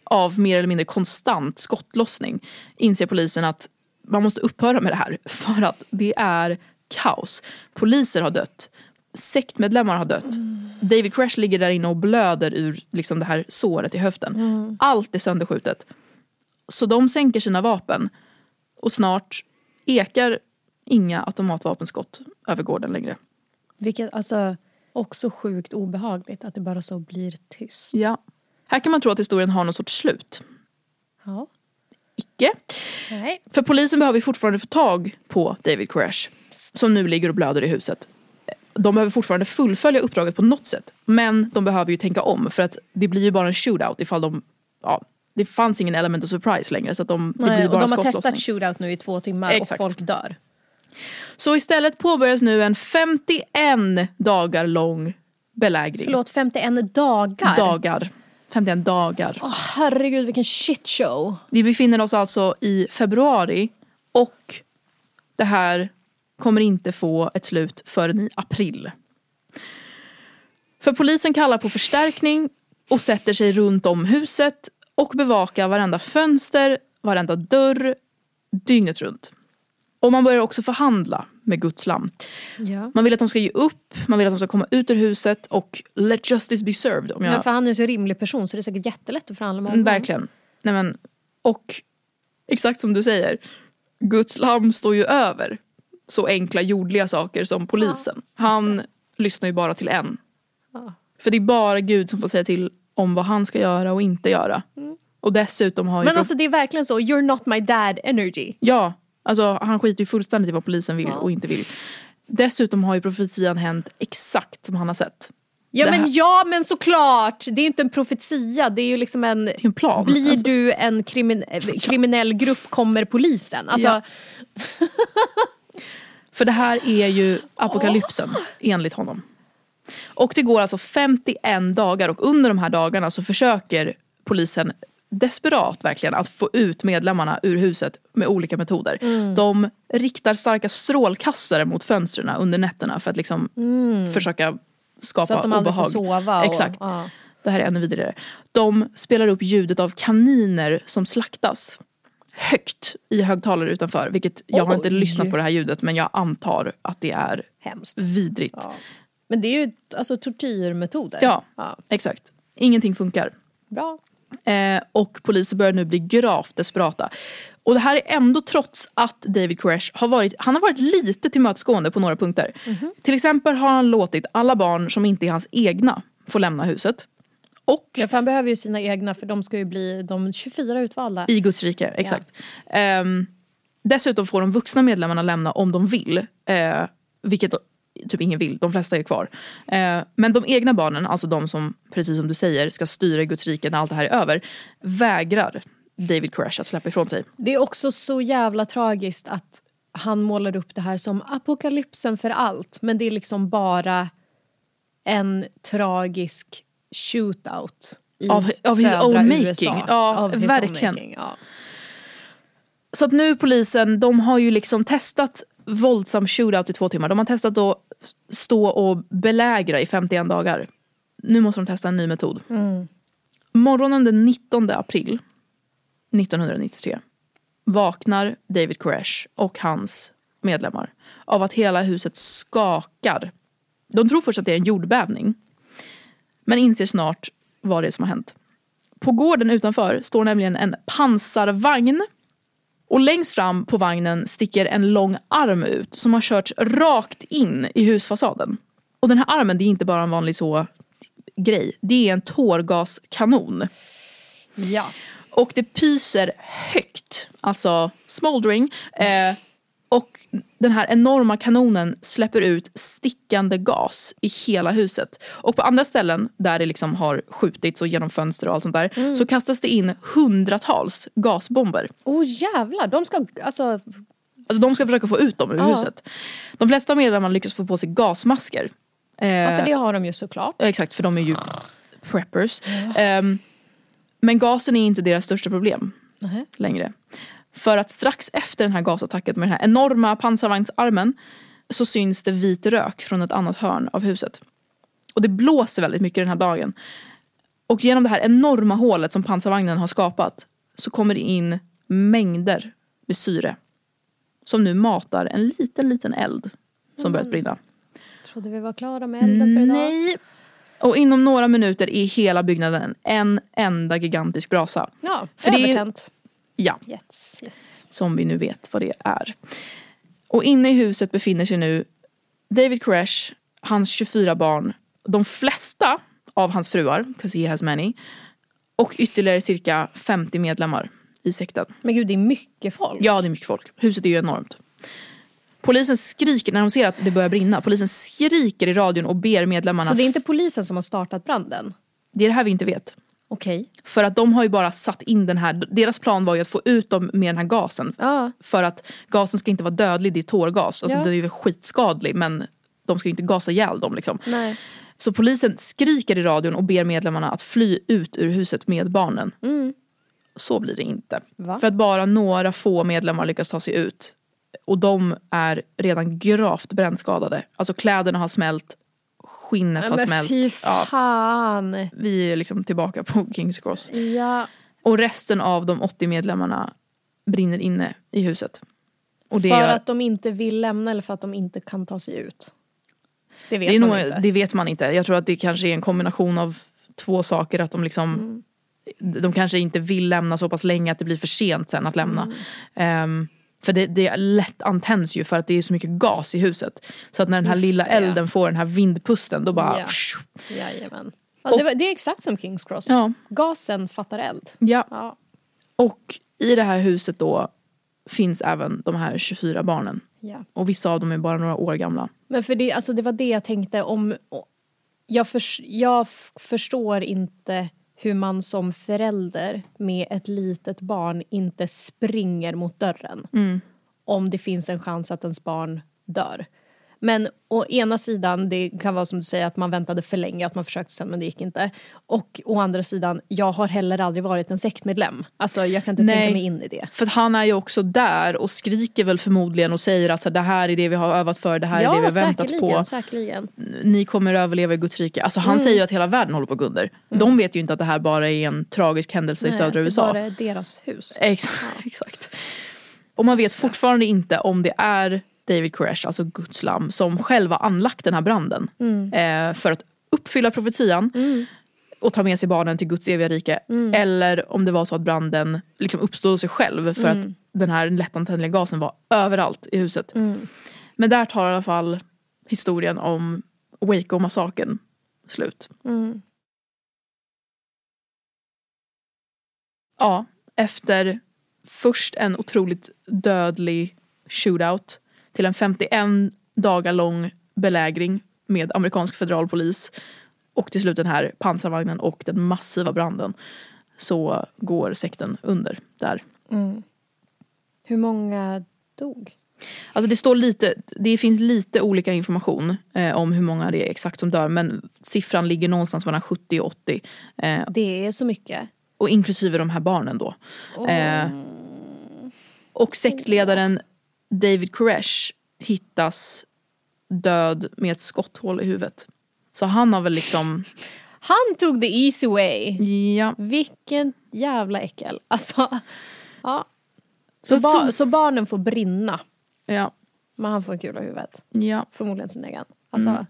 av mer eller mindre konstant skottlossning inser polisen att man måste upphöra med det här för att det är kaos. Poliser har dött. Sektmedlemmar har dött. David Crash ligger där inne och blöder ur liksom det här såret i höften. Allt är sönderskjutet. Så de sänker sina vapen och snart ekar inga automatvapenskott över gården längre. Vilket alltså också sjukt obehagligt att det bara så blir tyst. Ja. Här kan man tro att historien har någon sorts slut. Ja. Icke. Nej. För polisen behöver fortfarande få tag på David Koresh. Som nu ligger och blöder i huset. De behöver fortfarande fullfölja uppdraget på något sätt. Men de behöver ju tänka om för att det blir ju bara en shootout ifall de... Ja, det fanns ingen element of surprise längre så att de, det Nej, blir och bara de har testat shootout nu i två timmar Exakt. och folk dör. Så istället påbörjas nu en 51 dagar lång belägring. Förlåt, 51 dagar? Dagar. 51 dagar. Åh, herregud vilken shitshow. Vi befinner oss alltså i februari och det här kommer inte få ett slut förrän i april. För polisen kallar på förstärkning och sätter sig runt om huset och bevakar varenda fönster, varenda dörr, dygnet runt. Och man börjar också förhandla med Guds lam. Ja. Man vill att de ska ge upp, man vill att de ska komma ut ur huset och let justice be served. Om jag... Ja, för han är en så rimlig person så det är säkert jättelätt att förhandla med Mm, honom. Verkligen. Nej, men, och exakt som du säger, Guds lam står ju över så enkla jordliga saker som polisen. Han lyssnar ju bara till en. För det är bara Gud som får säga till om vad han ska göra och inte göra. Och dessutom har ju... Men alltså det är verkligen så, you're not my dad energy. Ja, alltså han skiter ju fullständigt i vad polisen vill och inte vill. Dessutom har ju profetian hänt exakt som han har sett. Ja Det men, ja men såklart, det är inte en profetia, det är ju liksom en... är en plan. Blir Alltså- du en krimin kriminell grupp kommer polisen. Alltså, Ja. För det här är ju apokalypsen enligt honom. Och det går alltså 51 dagar och under de här dagarna så försöker polisen desperat verkligen att få ut medlemmarna ur huset med olika metoder. De riktar starka strålkastare mot fönstren under nätterna för att liksom försöka skapa så att de aldrig obehag. får sova. Och, Exakt. Ja. Det här är ännu vidare. De spelar upp ljudet av kaniner som slaktas högt i högtalare utanför. Vilket jag har inte Oj. lyssnat på det här ljudet men jag antar att det är Hemskt. vidrigt. Ja. Men det är ju alltså tortyrmetoder. Ja, ja. exakt. Ingenting funkar. Bra. Eh, och poliser börjar nu bli gravt desperata. Och det här är ändå trots att David Koresh har varit, han har varit lite tillmötesgående på några punkter. Mhm. Till exempel har han låtit alla barn som inte är hans egna få lämna huset. Och Ja, för han behöver ju sina egna för de ska ju bli de 24 utvalda. I Guds rike, exakt. Ehm, dessutom får de vuxna medlemmarna lämna om de vill. Eh, vilket typ ingen vill, de flesta är kvar. Eh, men de egna barnen, alltså de som, precis som du säger, ska styra Guds rike när allt det här är över, vägrar David Koresh att släppa ifrån sig. Det är också så jävla tragiskt att han målar upp det här som apokalypsen för allt. Men det är liksom bara en tragisk shootout i Av- av his own making. USA. Ja, verkligen. making, ja. Så att nu polisen, de har ju liksom testat våldsam shootout i två timmar. De har testat att stå och belägra i 51 dagar. Nu måste de testa en ny metod. Morgonen den 19 april 1993 vaknar David Koresh och hans medlemmar av att hela huset skakar. De tror först att det är en jordbävning. Men inser snart vad det är som har hänt. På gården utanför står nämligen en pansarvagn och längst fram på vagnen sticker en lång arm ut som har körts rakt in i husfasaden. Och den här armen det är inte bara en vanlig så grej. Det är en tårgaskanon. ja. Och det pyser högt, alltså smoldering. Eh, och den här enorma kanonen släpper ut stickande gas i hela huset. Och på andra ställen där det liksom har skjutits och genom fönster och allt sånt där så kastas det in hundratals gasbomber. Oh jävlar, de ska alltså... Alltså de ska försöka få ut dem ur Ja. huset. De flesta av medlemmarna lyckas få på sig gasmasker. Eh, Ja, för det har de ju såklart. Ja, Exakt, för de är ju preppers. Ehm, men gasen är inte deras största problem Nähä. längre. För att strax efter den här gasattacken med den här enorma pansarvagnsarmen så syns det vit rök från ett annat hörn av huset. Och det blåser väldigt mycket den här dagen. Och genom det här enorma hålet som pansarvagnen har skapat så kommer det in mängder med syre. Som nu matar en liten, liten eld som börjat brinna. Trodde vi var klara med elden för idag. Nej. Och inom några minuter är hela byggnaden en enda gigantisk brasa. Ja, För övertänt. Ja, Yes, yes. som vi nu vet vad det är. Och inne i huset befinner sig nu David Koresh, hans 24 barn, de flesta av hans fruar, 'cause he has many, och ytterligare cirka 50 medlemmar i sekten. Men gud, det är mycket folk. Ja, det är mycket folk. Huset är ju enormt. Polisen skriker när de ser att det börjar brinna. Polisen skriker i radion och ber medlemmarna... Så det är inte polisen som har startat branden? det är det här vi inte vet. Okej. För att de har ju bara satt in den här, deras plan var ju att få ut dem med den här gasen. Ja. För att gasen ska inte vara dödlig, det är tårgas. Alltså Ja. det är ju skitskadlig men de ska ju inte gasa ihjäl dem liksom. Nej. Så polisen skriker i radion och ber medlemmarna att fly ut ur huset med barnen. Så blir det inte. Mm. Va? För att bara några få medlemmar lyckas ta sig ut. Och de är redan gravt brännskadade. Alltså kläderna har smält, skinnet har Men smält. fy Ja, fan. vi är liksom tillbaka på Kings Cross. Ja. Och resten av de 80 medlemmarna brinner inne i huset. För är, att de inte vill lämna eller för att de inte kan ta sig ut? Det vet det, man nog, inte. det vet man inte. Jag tror att det kanske är en kombination av två saker. Att de liksom Mm. De kanske inte vill lämna så pass länge att det blir för sent sen att lämna. Mm. Ehm, för det, det lätt antänds ju för att det är så mycket gas i huset. Så att när den här Just lilla det, ja. elden får den här vindpusten då bara... Ja. Jajamän. Ja, det, var, det är exakt som Kings Cross. Ja. Gasen fattar eld. Ja. Ja. Och i det här huset då finns även de här 24 barnen. Ja. Och vissa av dem är bara några år gamla. Men för det, alltså det var det jag tänkte om... Jag, förs, jag förstår inte hur man som förälder med ett litet barn inte springer mot dörren. Om det finns en chans att ens barn dör. Men å ena sidan, det kan vara som du säger att man väntade för länge, att man försökte sen men det gick inte. Och å andra sidan, jag har heller aldrig varit en sektmedlem. Alltså jag kan inte Nej. tänka mig in i det. För han är ju också där och skriker väl förmodligen och säger att det här är det vi har övat för, det här är det vi har väntat säkerligen, på. säkerligen. Ni kommer överleva i Guds rike. Alltså han säger ju att hela världen håller på att gå under. De vet ju inte att det här bara är en tragisk händelse i Nej, södra det USA. bara är deras hus. Exakt. exakt. Och man vet fortfarande inte om det är David Koresh, alltså Guds lam, som själv har anlagt den här branden. Eh, för att uppfylla profetian och ta med sig barnen till Guds eviga rike. Eller om det var så att branden liksom uppstod av sig själv för att den här lättantändliga gasen var överallt i huset. Men där tar i alla fall historien om Waco-massakern slut. Ja, efter först en otroligt dödlig shootout till en 51 dagar lång belägring med amerikansk federalpolis och till slut den här pansarvagnen och den massiva branden så går sekten under där. Hur många dog? Alltså det står lite, det finns lite olika information eh, om hur många det är exakt som dör men siffran ligger någonstans mellan 70 och 80 eh, Det är så mycket. och inklusive de här barnen då. Eh, och sektledaren David Koresh hittas död med ett skotthål i huvudet. Så han har väl liksom, Han tog the easy way. ja. Vilken jävla äckel. Alltså, ja. Så, Så, så, så barnen får brinna. ja, Men han får en kula i huvudet. ja. Förmodligen sin egen. Alltså,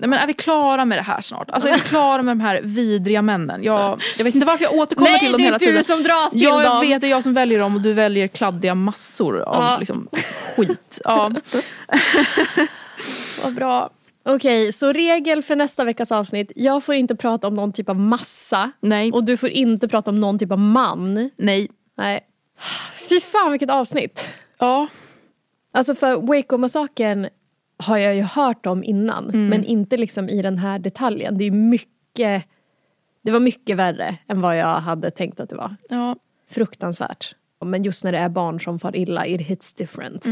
Nej, men är vi klara med det här snart? Alltså är vi klara med de här vidriga männen? Jag, jag vet inte varför jag återkommer Nej, till dem det är hela du tiden. som dras till ja, jag dem. vet, det är jag som väljer dem och du väljer kladdiga massor av Ja. liksom, skit. Ja. Vad bra. Okej, så regel för nästa veckas avsnitt. Jag får inte prata om någon typ av massa. Nej. Och du får inte prata om någon typ av man. Nej. Nej. Fy fan vilket avsnitt. Ja. Alltså för Waco-massakern har jag ju hört om innan. Men inte liksom i den här detaljen. Det är mycket... Det var mycket värre än vad jag hade tänkt att det var. ja. Fruktansvärt. Men just när det är barn som far illa, it hits different.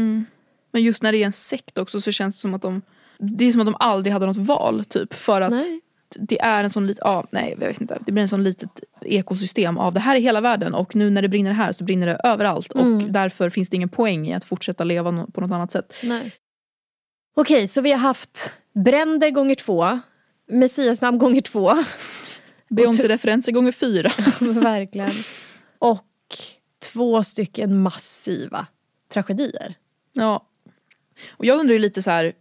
Men just när det är en sekt också så känns det som att de Det är som att de aldrig hade något val typ för att Nej. det är en sån liten, ja nej jag vet inte. Det blir en sån litet ekosystem av det här är hela världen och nu när det brinner här så brinner det överallt och därför finns det ingen poäng i att fortsätta leva på något annat sätt. Nej. Okej, så vi har haft bränder gånger två, Messiasnamn gånger två. Beyoncé-referenser gånger fyra. Verkligen. Och två stycken massiva tragedier. Ja. Och jag undrar ju lite så här,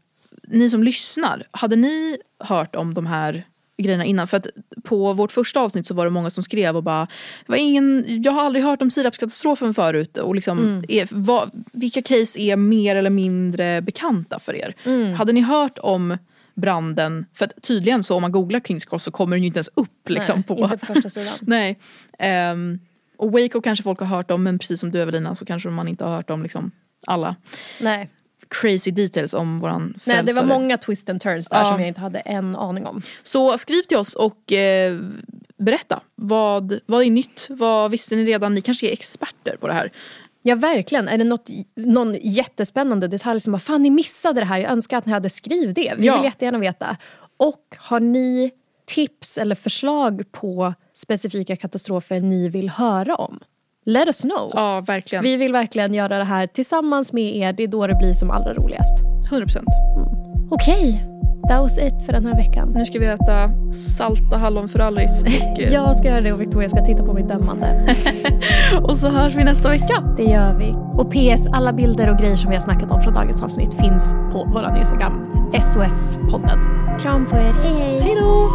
ni som lyssnar, hade ni hört om de här grejerna innan? För att på vårt första avsnitt så var det många som skrev och bara det var ingen, Jag har aldrig hört om sirapskatastrofen förut. Och liksom, är, vad, vilka case är mer eller mindre bekanta för er? Hade ni hört om branden? För att tydligen så om man googlar Kings Cross så kommer den ju inte ens upp. Liksom, Nej, på, Inte på första sidan. Nej. Ehm, och Waco kanske folk har hört om men precis som du Evelina så kanske man inte har hört om liksom, alla Nej. Crazy details om våran Nej, det var frälsare. många twist and turns där Ja. som jag inte hade en aning om. Så skriv till oss och eh, berätta. Vad, vad är nytt? Vad visste ni redan? Ni kanske är experter på det här. Ja verkligen, är det något, någon jättespännande detalj som bara fan ni missade det här, jag önskar att ni hade skrivit det. Vi Ja. vill jättegärna veta. Och har ni tips eller förslag på specifika katastrofer ni vill höra om? Let us know. Ja, verkligen. Vi vill verkligen göra det här tillsammans med er, det är då det blir som allra roligast. 100%. Okej, that was it för den här veckan. Nu ska vi äta salta hallon för allis. Och, eh, Jag ska göra det och Victoria ska titta på mitt dömande. och så hörs vi nästa vecka. Det gör vi. Och PS, alla bilder och grejer som vi har snackat om från dagens avsnitt finns på vår Instagram, SOS-podden. Kram på er, hej hej! Hej då!